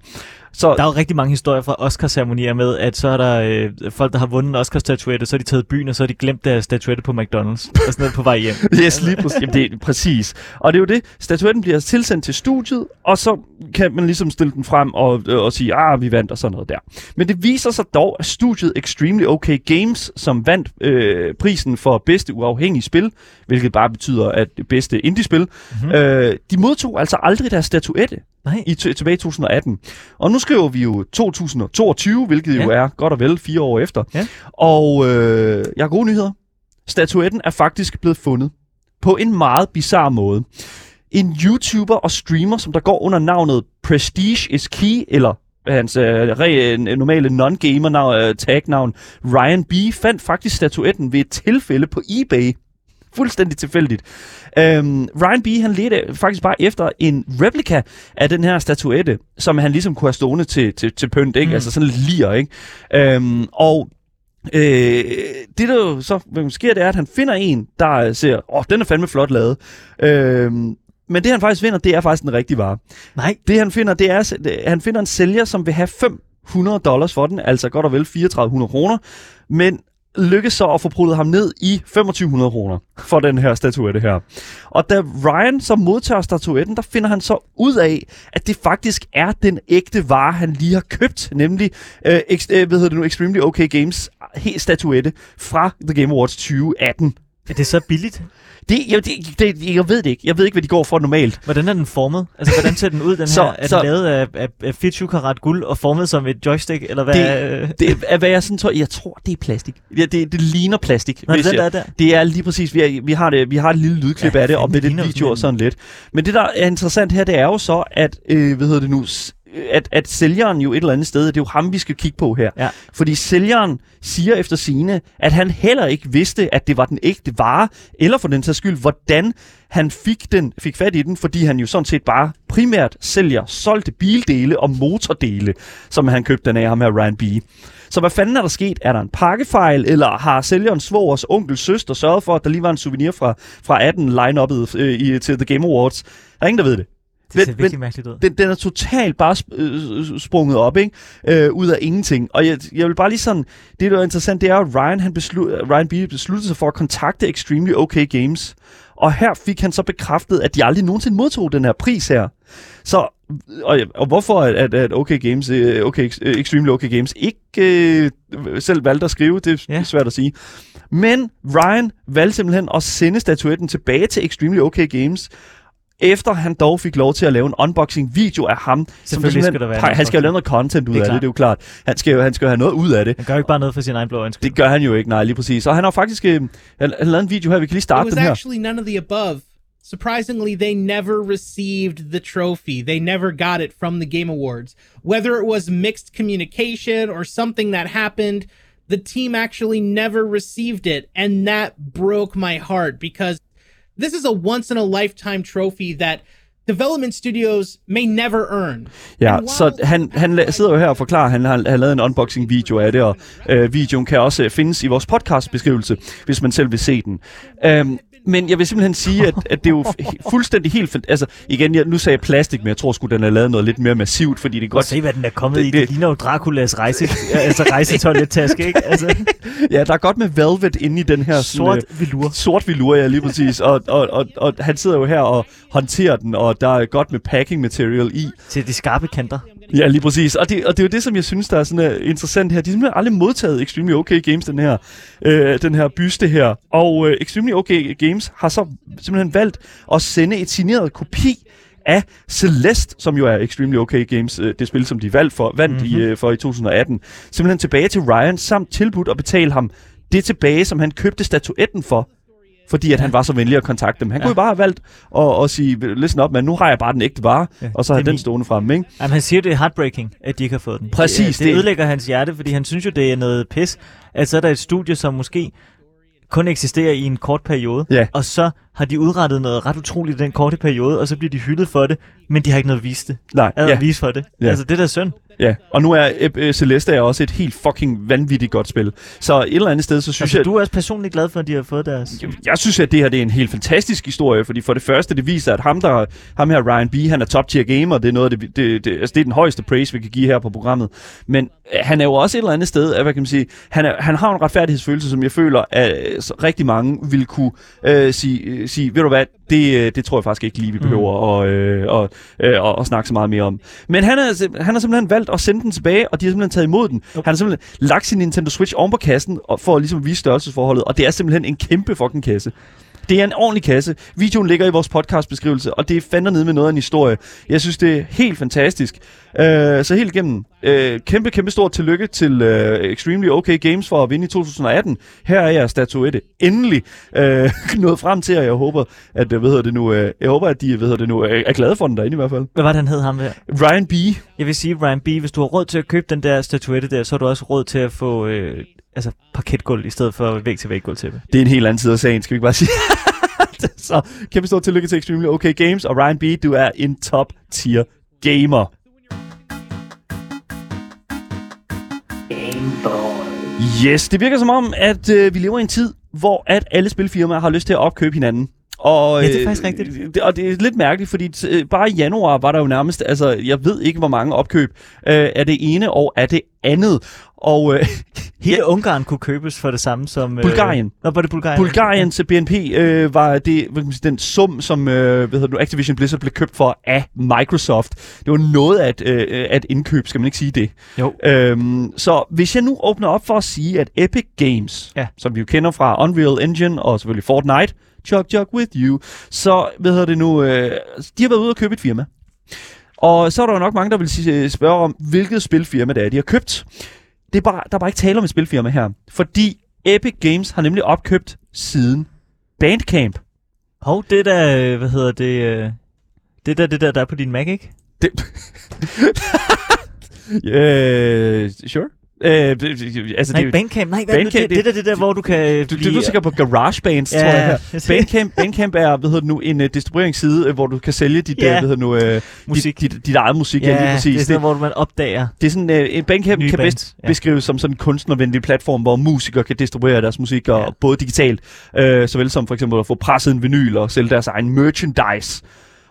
Så Der er jo rigtig mange historier fra Oscar-ceremonier med, at så er der øh, folk, der har vundet en Oscar-statuette, så er de taget byen, og så har de glemt deres statuette på McDonald's, og sådan noget på vej hjem. <laughs> Yes, lige præcis. Jamen, det er præcis. Og det er jo det. Statuetten bliver tilsendt til studiet, og så kan man ligesom stille den frem og, øh, og sige, ah, vi vandt og sådan noget der. Men det viser sig dog, at studiet Extremely OK Games, som vandt øh, prisen for bedste uafhængige spil, hvilket bare betyder, at det bedste indie-spil, mm-hmm. øh, de modtog altså aldrig deres statuette Nej. i tilbage i 2018. Og nu skriver vi jo 2022, hvilket ja. jo er godt og vel fire år efter. Ja. Og øh, jeg har gode nyheder. Statuetten er faktisk blevet fundet på en meget bizarre måde. En YouTuber og streamer, som der går under navnet Prestige is Key, eller hans øh, re, øh, normale non-gamer navn, øh, Ryan B., fandt faktisk statuetten ved et tilfælde på eBay. Fuldstændig tilfældigt. Øhm, Ryan B. han ledte faktisk bare efter en replika af den her statuette, som han ligesom kunne have stående til, til, til pynt, ikke? Mm. Altså sådan lidt lir, ikke? Øhm, og øh, det der jo så sker, det er, at han finder en, der ser, åh, den er fandme flot lavet. Øhm, men det han faktisk finder, det er faktisk den rigtige vare. Nej. Det han finder, det er, han finder en sælger, som vil have 500 dollars for den, altså godt og vel 3400 kroner, men lykkes så at få prøvet ham ned i 2500 kroner for den her statuette her. Og da Ryan så modtager statuetten, der finder han så ud af, at det faktisk er den ægte vare, han lige har købt, nemlig øh, øh, hvad hedder det nu, Extremely OK Games øh, helt statuette fra The Game Awards 2018. Er det så billigt? Det, jeg, det, det, jeg ved det ikke. Jeg ved ikke, hvad de går for normalt. Hvordan er den formet? Altså, hvordan ser den ud, den Så- her? Er så- den lavet af, af, af 24 karat guld og formet som et joystick, eller hvad? Det- Det er, hvad jeg sådan tror, jeg tror, det er plastik. Ja, det, det ligner plastik. Nå, det hvis er den, jeg- der er der. Det er lige præcis, vi, er, vi, har, det, vi har et lille lydklip Ja, af det, og med det det jo video og sådan lidt. Men det, der er interessant her, det er jo så, at, øh, hvad hedder det nu, at, at sælgeren jo et eller andet sted, det er jo ham, vi skal kigge på her. Ja. Fordi sælgeren siger efter sine, at han heller ikke vidste, at det var den ægte vare, eller for den sags skyld, hvordan han fik, den, fik fat i den, fordi han jo sådan set bare primært sælger solgte bildele og motordele, som han købte den af ham her Ryan B. Så hvad fanden er der sket? Er der en pakkefejl, eller har sælgeren svogers onkel, søster sørget for, at der lige var en souvenir fra, fra 18 line-uppet øh, i, til The Game Awards? Der er ingen, der ved det. Det ser Men- virkelig mærkeligt ud. Den, den er totalt bare sp- øh, sprunget op, ikke? Øh, ud af ingenting. Og jeg, jeg vil bare lige sådan... Det, der er interessant, det er, at Ryan, han beslu, Ryan B. besluttede sig for at kontakte Extremely OK Games. Og her fik han så bekræftet, at de aldrig nogensinde modtog den her pris her. Så, og, og hvorfor at, at, at OK Games, øh, okay, øh, Extremely OK Games ikke øh, selv valgte at skrive, det er Ja. ja. svært at sige. Men Ryan valgte simpelthen at sende statuetten tilbage til Extremely OK Games, efter han dog fik lov til at lave en unboxing-video af ham. som Selvfølgelig simpelthen skal der være Han skal jo lave noget content ud Det er af klart. det, det er jo klart. Han skal jo, han skal jo have noget ud af det. Han gør jo ikke bare noget for sin egen blå ønske. Det gør han jo ikke, nej, lige præcis. Og han har faktisk øh, han, han lavet en video her, vi kan lige starte den her. actually none of the above. Surprisingly, they never received the trophy. They never got it from the Game Awards. Whether it was mixed communication or something that happened, the team actually never received it. And that broke my heart because this is a once in a lifetime trophy that development studios may never earn. Ja, så han, han sidder jo her og forklarer, at han har, har lavet en unboxing-video af det, og øh, videoen kan også øh, findes i vores podcast-beskrivelse, hvis man selv vil se den. Øhm, men jeg vil simpelthen sige, at, at det er jo <laughs> fuldstændig helt... Altså, igen, jeg, nu sagde jeg plastik, men jeg tror sgu, den er lavet noget lidt mere massivt, fordi det er Godt se, hvad den er kommet Det- i. Det det- ligner jo Draculas rejse, altså rejsetoilettaske, ikke? Altså, <laughs> Ja, der er godt med velvet inde i den her... sort øh, velur. Sort velur, ja, lige præcis. Og, og, og, og han sidder jo her og håndterer den, og der er godt med packing material i. Til de skarpe kanter. Ja, lige præcis. Og det, og det er jo det, som jeg synes, der er sådan uh, interessant her. De har simpelthen aldrig modtaget Extremely OK Games, den her, øh, den her byste her. Og øh, Extremely OK Games har så simpelthen valgt at sende et signeret kopi af Celeste, som jo er Extremely OK Games, øh, det spil, som de valgte for, vandt mm-hmm. i, øh, for i 2018, simpelthen tilbage til Ryan, samt tilbudt at betale ham det tilbage, som han købte statuetten for, fordi at han var så venlig at kontakte dem. Han ja. kunne jo bare have valgt at, at sige, listen op, men nu har jeg bare den ægte vare, Ja, og så har den min. stående frem, ikke? Jamen, han siger, det er heartbreaking, at de ikke har fået den. Præcis, Det, det ødelægger hans hjerte, fordi han synes jo, det er noget pis, at så er der et studie, som måske kun eksisterer i en kort periode, Ja. og så har de udrettet noget ret utroligt i den korte periode, og så bliver de hyldet for det, men de har ikke noget at vise det. Nej, Altså, ja. at vise for det. Ja. Altså, det der er synd. Ja, og nu er øh, Celeste er også et helt fucking vanvittigt godt spil. Så et eller andet sted, så synes Altså, jeg... du er også personligt glad for, at de har fået deres... Jeg synes, at det her det er en helt fantastisk historie, fordi for det første, det viser, at ham, der, ham her, Ryan B., han er top tier gamer. Det er, noget det, det, det, altså, det er den højeste praise, vi kan give her på programmet. Men øh, han er jo også et eller andet sted, at, hvad kan man sige, han, er, han har en retfærdighedsfølelse, som jeg føler, at øh, rigtig mange vil kunne øh, sige, øh, sige, ved du hvad, det, øh, det tror jeg faktisk ikke lige, vi behøver at, øh, og, øh, og, og snakke så meget mere om. Men han, er, han har simpelthen valgt at sende den tilbage, og de har simpelthen taget imod den. Han har simpelthen lagt sin Nintendo Switch oven på kassen, og for at ligesom vise størrelsesforholdet, og det er simpelthen en kæmpe fucking kasse. Det er en ordentlig kasse. Videoen ligger i vores podcastbeskrivelse, og det er fandme nede med noget af en historie. Jeg synes, det er helt fantastisk. Uh, så helt igennem, uh, kæmpe, kæmpe stort tillykke til uh, Extremely OK Games for at vinde i 2018. Her er jeres statuette. Endelig uh, <laughs> nået frem til, og jeg håber, at, uh, hvad hedder det nu, uh, jeg håber, at de hvad hedder det nu, er, er glade for den derinde i hvert fald. Hvad var det, han hed ham der? Ryan B. Jeg vil sige, Ryan B., hvis du har råd til at købe den der statuette der, så har du også råd til at få øh, altså parketgulv i stedet for væg-til-væg-gulv til det. Det er en helt anden side af sagen, skal vi ikke bare sige. <laughs> så kæmpe stort tillykke til Extremely OK Games, og Ryan B., du er en top tier gamer. Yes, det virker som om, at øh, vi lever i en tid, hvor at alle spilfirmaer har lyst til at opkøbe hinanden. Og, Ja, det er øh, faktisk rigtigt. Det, og det er lidt mærkeligt, fordi øh, bare i januar var der jo nærmest, altså jeg ved ikke, hvor mange opkøb øh, af det ene og af det andet. Og øh, <laughs> Hele Ungarn kunne købes for det samme som... Øh... Bulgarien. Nå, var det Bulgarien? Bulgariens BNP øh, var det, hvad kan man sige, den sum, som øh, hvad hedder nu, Activision Blizzard blev købt for af Microsoft. Det var noget af et, øh, af et indkøb, skal man ikke sige det? Jo. Øhm, så hvis jeg nu åbner op for at sige, at Epic Games, Ja. som vi jo kender fra Unreal Engine og selvfølgelig Fortnite, Chug Chug With You, så hvad hedder det nu, øh, de har været ude og købe et firma. Og så er der jo nok mange, der vil sige, spørge om, hvilket spilfirma det er, de har købt. Det er bare, der er bare ikke tale om et spilfirma her. Fordi Epic Games har nemlig opkøbt siden Bandcamp. Hov, det der, øh, hvad hedder det... Øh... Det der, det der, der er på din Mac, ikke? Det... <laughs> øh, sure. Øh, det- det- altså, Nej, det, Bandcamp. Nej, hvad er det, Bandcamp, det, det, der, det der, hvor du kan øh, du, blive... du, du tænker på GarageBands, Ja, tror jeg Bandcamp, Bandcamp er, hvad hedder det nu, en uh, distribueringsside, øh, hvor du kan sælge dit, Ja. ja. hvad hedder det nu, uh, Musik. Dit, dit, dit eget musik. Ja, lige præcis. det er sådan noget, hvor man opdager Det er sådan, øh, en Bandcamp nye kan bands. bedst beskrives som sådan en kunstnervenlig platform, hvor musikere kan distribuere deres musik, og Ja. både digitalt, øh, såvel som for eksempel at få presset en vinyl og sælge deres egen merchandise.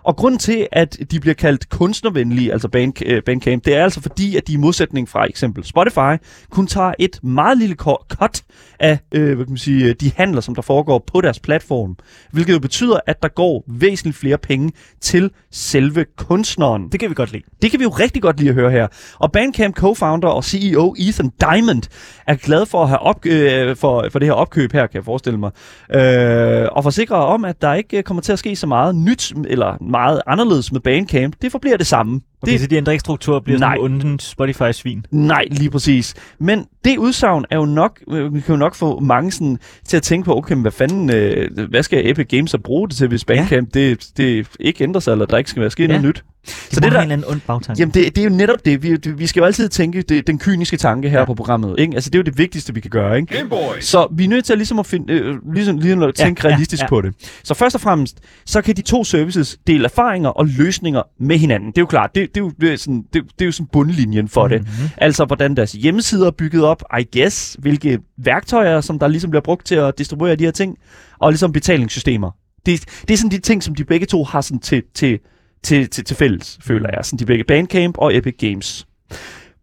Og grunden til, at de bliver kaldt kunstnervenlige, altså band, øh, Bandcamp, det er altså fordi, at de i modsætning fra eksempel Spotify, kun tager et meget lille cut af øh, hvad kan man sige, øh, de handler, som der foregår på deres platform. Hvilket jo betyder, at der går væsentligt flere penge til selve kunstneren. Det kan vi godt lide. Det kan vi jo rigtig godt lide at høre her. Og Bandcamp co-founder og CEO Ethan Diamond er glad for at have op, øh, for, for det her opkøb her, kan jeg forestille mig. Øh, og forsikrer om, at der ikke kommer til at ske så meget nyt eller meget anderledes med Bandcamp. Det forbliver det samme. Okay, det, så de ændrer ikke struktur bliver Nej. sådan en Spotify-svin. Nej, lige præcis. Men det udsagn er jo nok, øh, vi kan jo nok få mange sådan, til at tænke på, okay, men hvad fanden, øh, hvad skal Epic Games så bruge det til, hvis Bandcamp det, det ikke ændrer sig, eller der ikke skal være sket Ja. noget nyt? Det så det der... en eller anden ond bagtanke. Jamen, det, det er jo netop det. Vi, det- vi skal jo altid tænke det, den kyniske tanke her Ja. ja. på programmet. Ikke? Altså, det er jo det vigtigste, vi kan gøre. Ikke? Gameboy! Så vi er nødt til at, ligesom at finde, øh, ligesom, ligesom at Ja, tænke ja, realistisk ja. på det. Så først og fremmest, så kan de to services dele erfaringer og løsninger med hinanden. Det er jo klart, det, det, er, jo, det, er, sådan, det, det er jo sådan bundlinjen for mm-hmm. det. Mhm. Altså, hvordan deres hjemmesider er bygget op, I guess, hvilke værktøjer, som der ligesom bliver brugt til at distribuere de her ting, og ligesom betalingssystemer. Det, det er sådan de ting, som de begge to har sådan til, til, til, til, til fælles, føler jeg. Sådan de begge Bandcamp og Epic Games.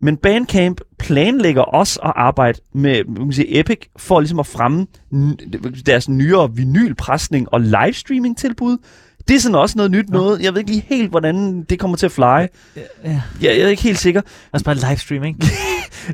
Men Bandcamp planlægger også at arbejde med man kan sige, Epic for ligesom at fremme deres nyere vinylpresning og livestreaming tilbud. Det er sådan også noget nyt noget. Jeg ved ikke lige helt, hvordan det kommer til at fly. Jeg, Ja. jeg er ikke helt sikker. Altså bare livestream, ikke? <laughs>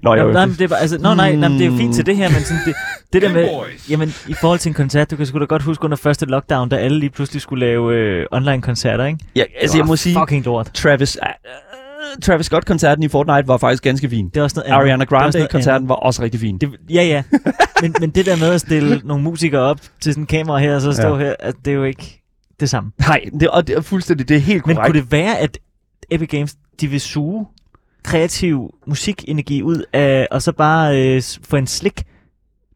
Nå, Nå, jeg, nej, men det er bare, altså, nå, nej, nej, det er jo fint til det her, men sådan, det, det der med, jamen, i forhold til en koncert, du kan sgu da godt huske under første lockdown, da alle lige pludselig skulle lave øh, online-koncerter, ikke? jeg, altså, Det jeg var må sige, Fucking lort. Travis, uh, Travis Scott-koncerten i Fortnite var faktisk ganske fin. Det er også noget andet. Ariana er Grande-koncerten var også rigtig fin. Det, ja, ja. men, men det der med at stille nogle musikere op til sådan en kamera her, og så stå Ja. her, altså, det er jo ikke det samme. Nej, det, og det er fuldstændig, det er helt Men korrekt. kunne det være, at Epic Games, de vil suge kreativ musikenergi ud af, og så bare øh, få en slik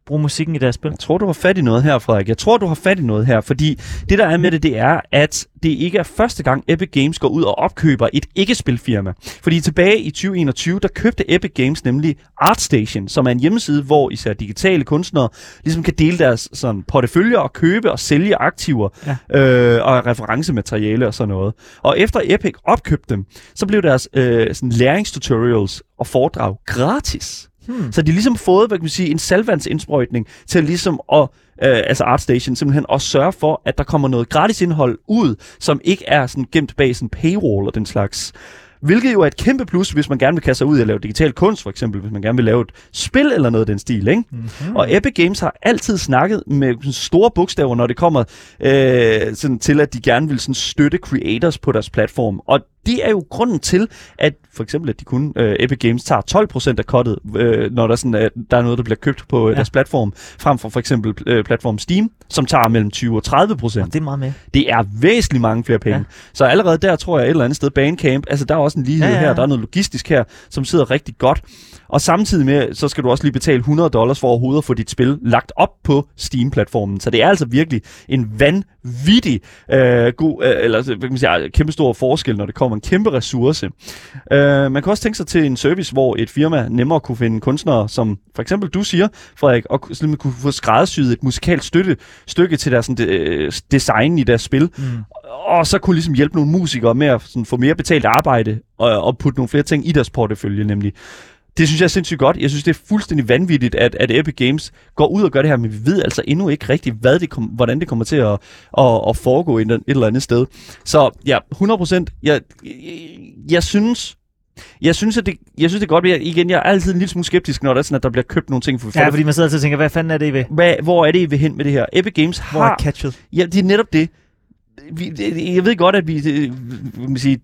bruge musikken i deres spil. Jeg tror, du har fat i noget her, Frederik. Jeg tror, du har fat i noget her, fordi det, der er med det, det er, at det ikke er første gang, Epic Games går ud og opkøber et ikke-spilfirma. Fordi tilbage i 2021, der købte Epic Games nemlig ArtStation, som er en hjemmeside, hvor især digitale kunstnere ligesom kan dele deres sådan, porteføljer og købe og sælge aktiver ja. øh, og referencemateriale og sådan noget. Og efter Epic opkøbte dem, så blev deres øh, sådan, læringstutorials og foredrag gratis. Hmm. Så de har ligesom fået, hvad kan man sige, en salvandsindsprøjtning til ligesom at, øh, altså ArtStation, simpelthen at sørge for, at der kommer noget gratis indhold ud, som ikke er sådan gemt bag sådan paywall og den slags. Hvilket jo er et kæmpe plus, hvis man gerne vil kaste sig ud og lave digital kunst, for eksempel, hvis man gerne vil lave et spil eller noget af den stil. Ikke? Mm-hmm. Og Epic Games har altid snakket med store bogstaver, når det kommer øh, sådan til, at de gerne vil sådan støtte creators på deres platform. Og det er jo grunden til, at for eksempel, at de kun, øh, Epic Games tager 12% af kottet, øh, når der, sådan, øh, der er noget, der bliver købt på øh, ja. deres platform, frem for for eksempel øh, platform Steam, som tager mellem 20 og 30%. Og det er meget med. Det er væsentligt mange flere penge. Ja. Så allerede der tror jeg et eller andet sted, Bandcamp, altså der er også en lighed ja, ja, ja. her, der er noget logistisk her, som sidder rigtig godt. Og samtidig med, så skal du også lige betale 100 dollars for overhovedet at få dit spil lagt op på Steam-platformen. Så det er altså virkelig en vanvittig øh, god, øh, eller hvad kan man sige, kæmpe stor forskel, når det kommer en kæmpe ressource. Øh, man kan også tænke sig til en service, hvor et firma nemmere kunne finde kunstnere, som for eksempel du siger, Frederik, og simpelthen kunne få skræddersyet et musikalt støtte, stykke til deres sådan, de, design i deres spil. Mm. Og så kunne ligesom hjælpe nogle musikere med at sådan, få mere betalt arbejde og, og putte nogle flere ting i deres portefølje nemlig. Det synes jeg er sindssygt godt. Jeg synes, det er fuldstændig vanvittigt, at, at Epic Games går ud og gør det her, men vi ved altså endnu ikke rigtigt, hvad det kom, hvordan det kommer til at, at, at foregå et, et eller andet sted. Så ja, 100%. Jeg, jeg, jeg synes, jeg synes, at det, jeg synes, det er godt, men igen, jeg er altid en lille smule skeptisk, når der er sådan, at der bliver købt nogle ting. For, ja, fordi man sidder altid og tænker, hvad fanden er det I ved? Hvad, hvor er det I vil hen med det her? Epic Games har... Hvor er catchet? Ja, det er netop det. Vi, jeg ved godt, at vi, det, vil sige,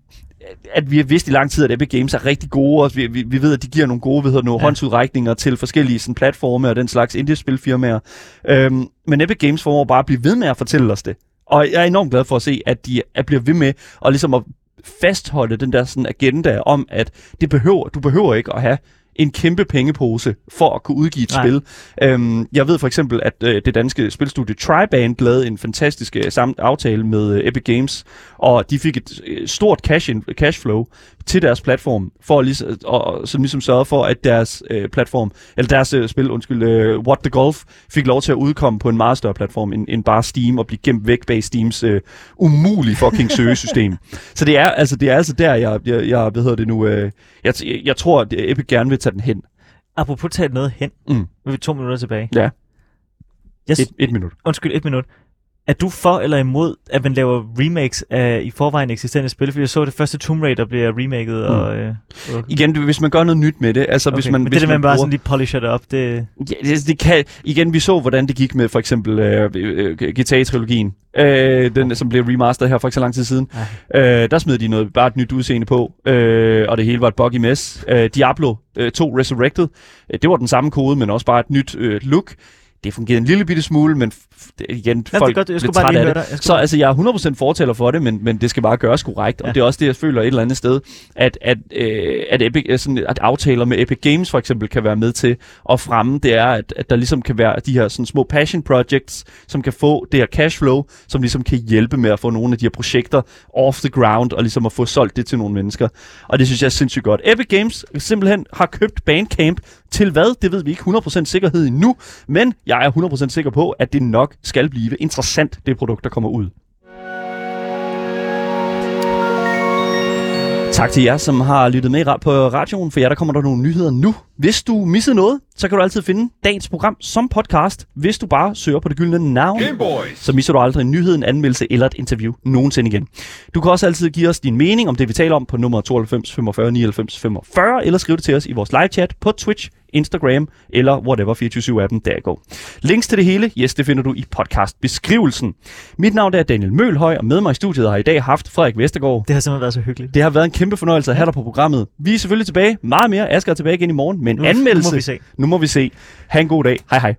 at vi har vidst i lang tid, at Epic Games er rigtig gode, og vi, vi, vi ved, at de giver nogle gode ved, nogle ja. håndsudrækninger til forskellige sådan, platforme og den slags indie-spilfirmaer. Øhm, men Epic Games formår bare at blive ved med at fortælle os det. Og jeg er enormt glad for at se, at de er bliver ved med og ligesom at fastholde den der sådan agenda om, at det behøver, du behøver ikke at have en kæmpe pengepose for at kunne udgive et Nej. spil. Øhm, jeg ved for eksempel, at øh, det danske spilstudie Triband lavede en fantastisk øh, sam- aftale med øh, Epic Games, og de fik et øh, stort cash, in, cash flow til deres platform, for at ligesom, og, som ligesom sørge for, at deres øh, platform, eller deres øh, spil, undskyld, øh, What the Golf, fik lov til at udkomme på en meget større platform end, end bare Steam, og blive gemt væk bag Steams øh, umulige fucking søgesystem. <laughs> Så det er altså, det er altså der, jeg, jeg, jeg hvad hedder det nu, øh, jeg, jeg tror, at Epic gerne vil tage den hen. Apropos tage noget hen, mm. vi to minutter tilbage. Ja. Jeg, et, et minut. Undskyld, et minut. Er du for eller imod, at man laver remakes af i forvejen eksisterende spil? Fordi jeg så det første Tomb Raider bliver remaket. Mm. Og, øh, og... Igen, hvis man gør noget nyt med det. Altså, okay. hvis man, Men hvis det, man, man bare bruger... sådan lige polisher det op, det... Ja, det, det kan... Igen, vi så, hvordan det gik med for eksempel øh, øh, GTA-trilogien. Øh, den, okay. som blev remasteret her for ikke så lang tid siden. Øh, der smed de noget, bare et nyt udseende på, øh, og det hele var et buggy mess. Øh, Diablo øh, 2 Resurrected, øh, det var den samme kode, men også bare et nyt øh, look det fungerede en lille bitte smule, men igen, ja, folk det godt. Jeg bare lige høre dig. Så altså, jeg er 100% fortaler for det, men, men det skal bare gøres korrekt. Ja. Og det er også det, jeg føler et eller andet sted, at, at, øh, at, Epic, sådan, at aftaler med Epic Games for eksempel kan være med til at fremme, det er, at, at der ligesom kan være de her sådan, små passion projects, som kan få det her cash flow, som ligesom kan hjælpe med at få nogle af de her projekter off the ground, og ligesom at få solgt det til nogle mennesker. Og det synes jeg er sindssygt godt. Epic Games simpelthen har købt Bandcamp til hvad? Det ved vi ikke 100% sikkerhed endnu, men jeg er 100% sikker på, at det nok skal blive interessant, det produkt, der kommer ud. Tak til jer, som har lyttet med på radioen. For jer, der kommer der nogle nyheder nu. Hvis du missede noget, så kan du altid finde dagens program som podcast, hvis du bare søger på det gyldne navn. Gameboys. Så misser du aldrig en nyhed, en anmeldelse eller et interview nogensinde igen. Du kan også altid give os din mening om det, vi taler om på nummer 92 45 99 45, eller skrive det til os i vores live chat på Twitch, Instagram eller whatever 24-7-appen der går. Links til det hele, yes, det finder du i podcast-beskrivelsen. Mit navn er Daniel Mølhøj, og med mig i studiet har i dag haft Frederik Vestergaard. Det har simpelthen været så hyggeligt. Det har været en kæmpe fornøjelse at have dig på programmet. Vi er selvfølgelig tilbage meget mere. Asger er tilbage igen i morgen med en Nu- anmeldelse. nu må vi se. Nu må vi se. Ha' en god dag. Hej hej.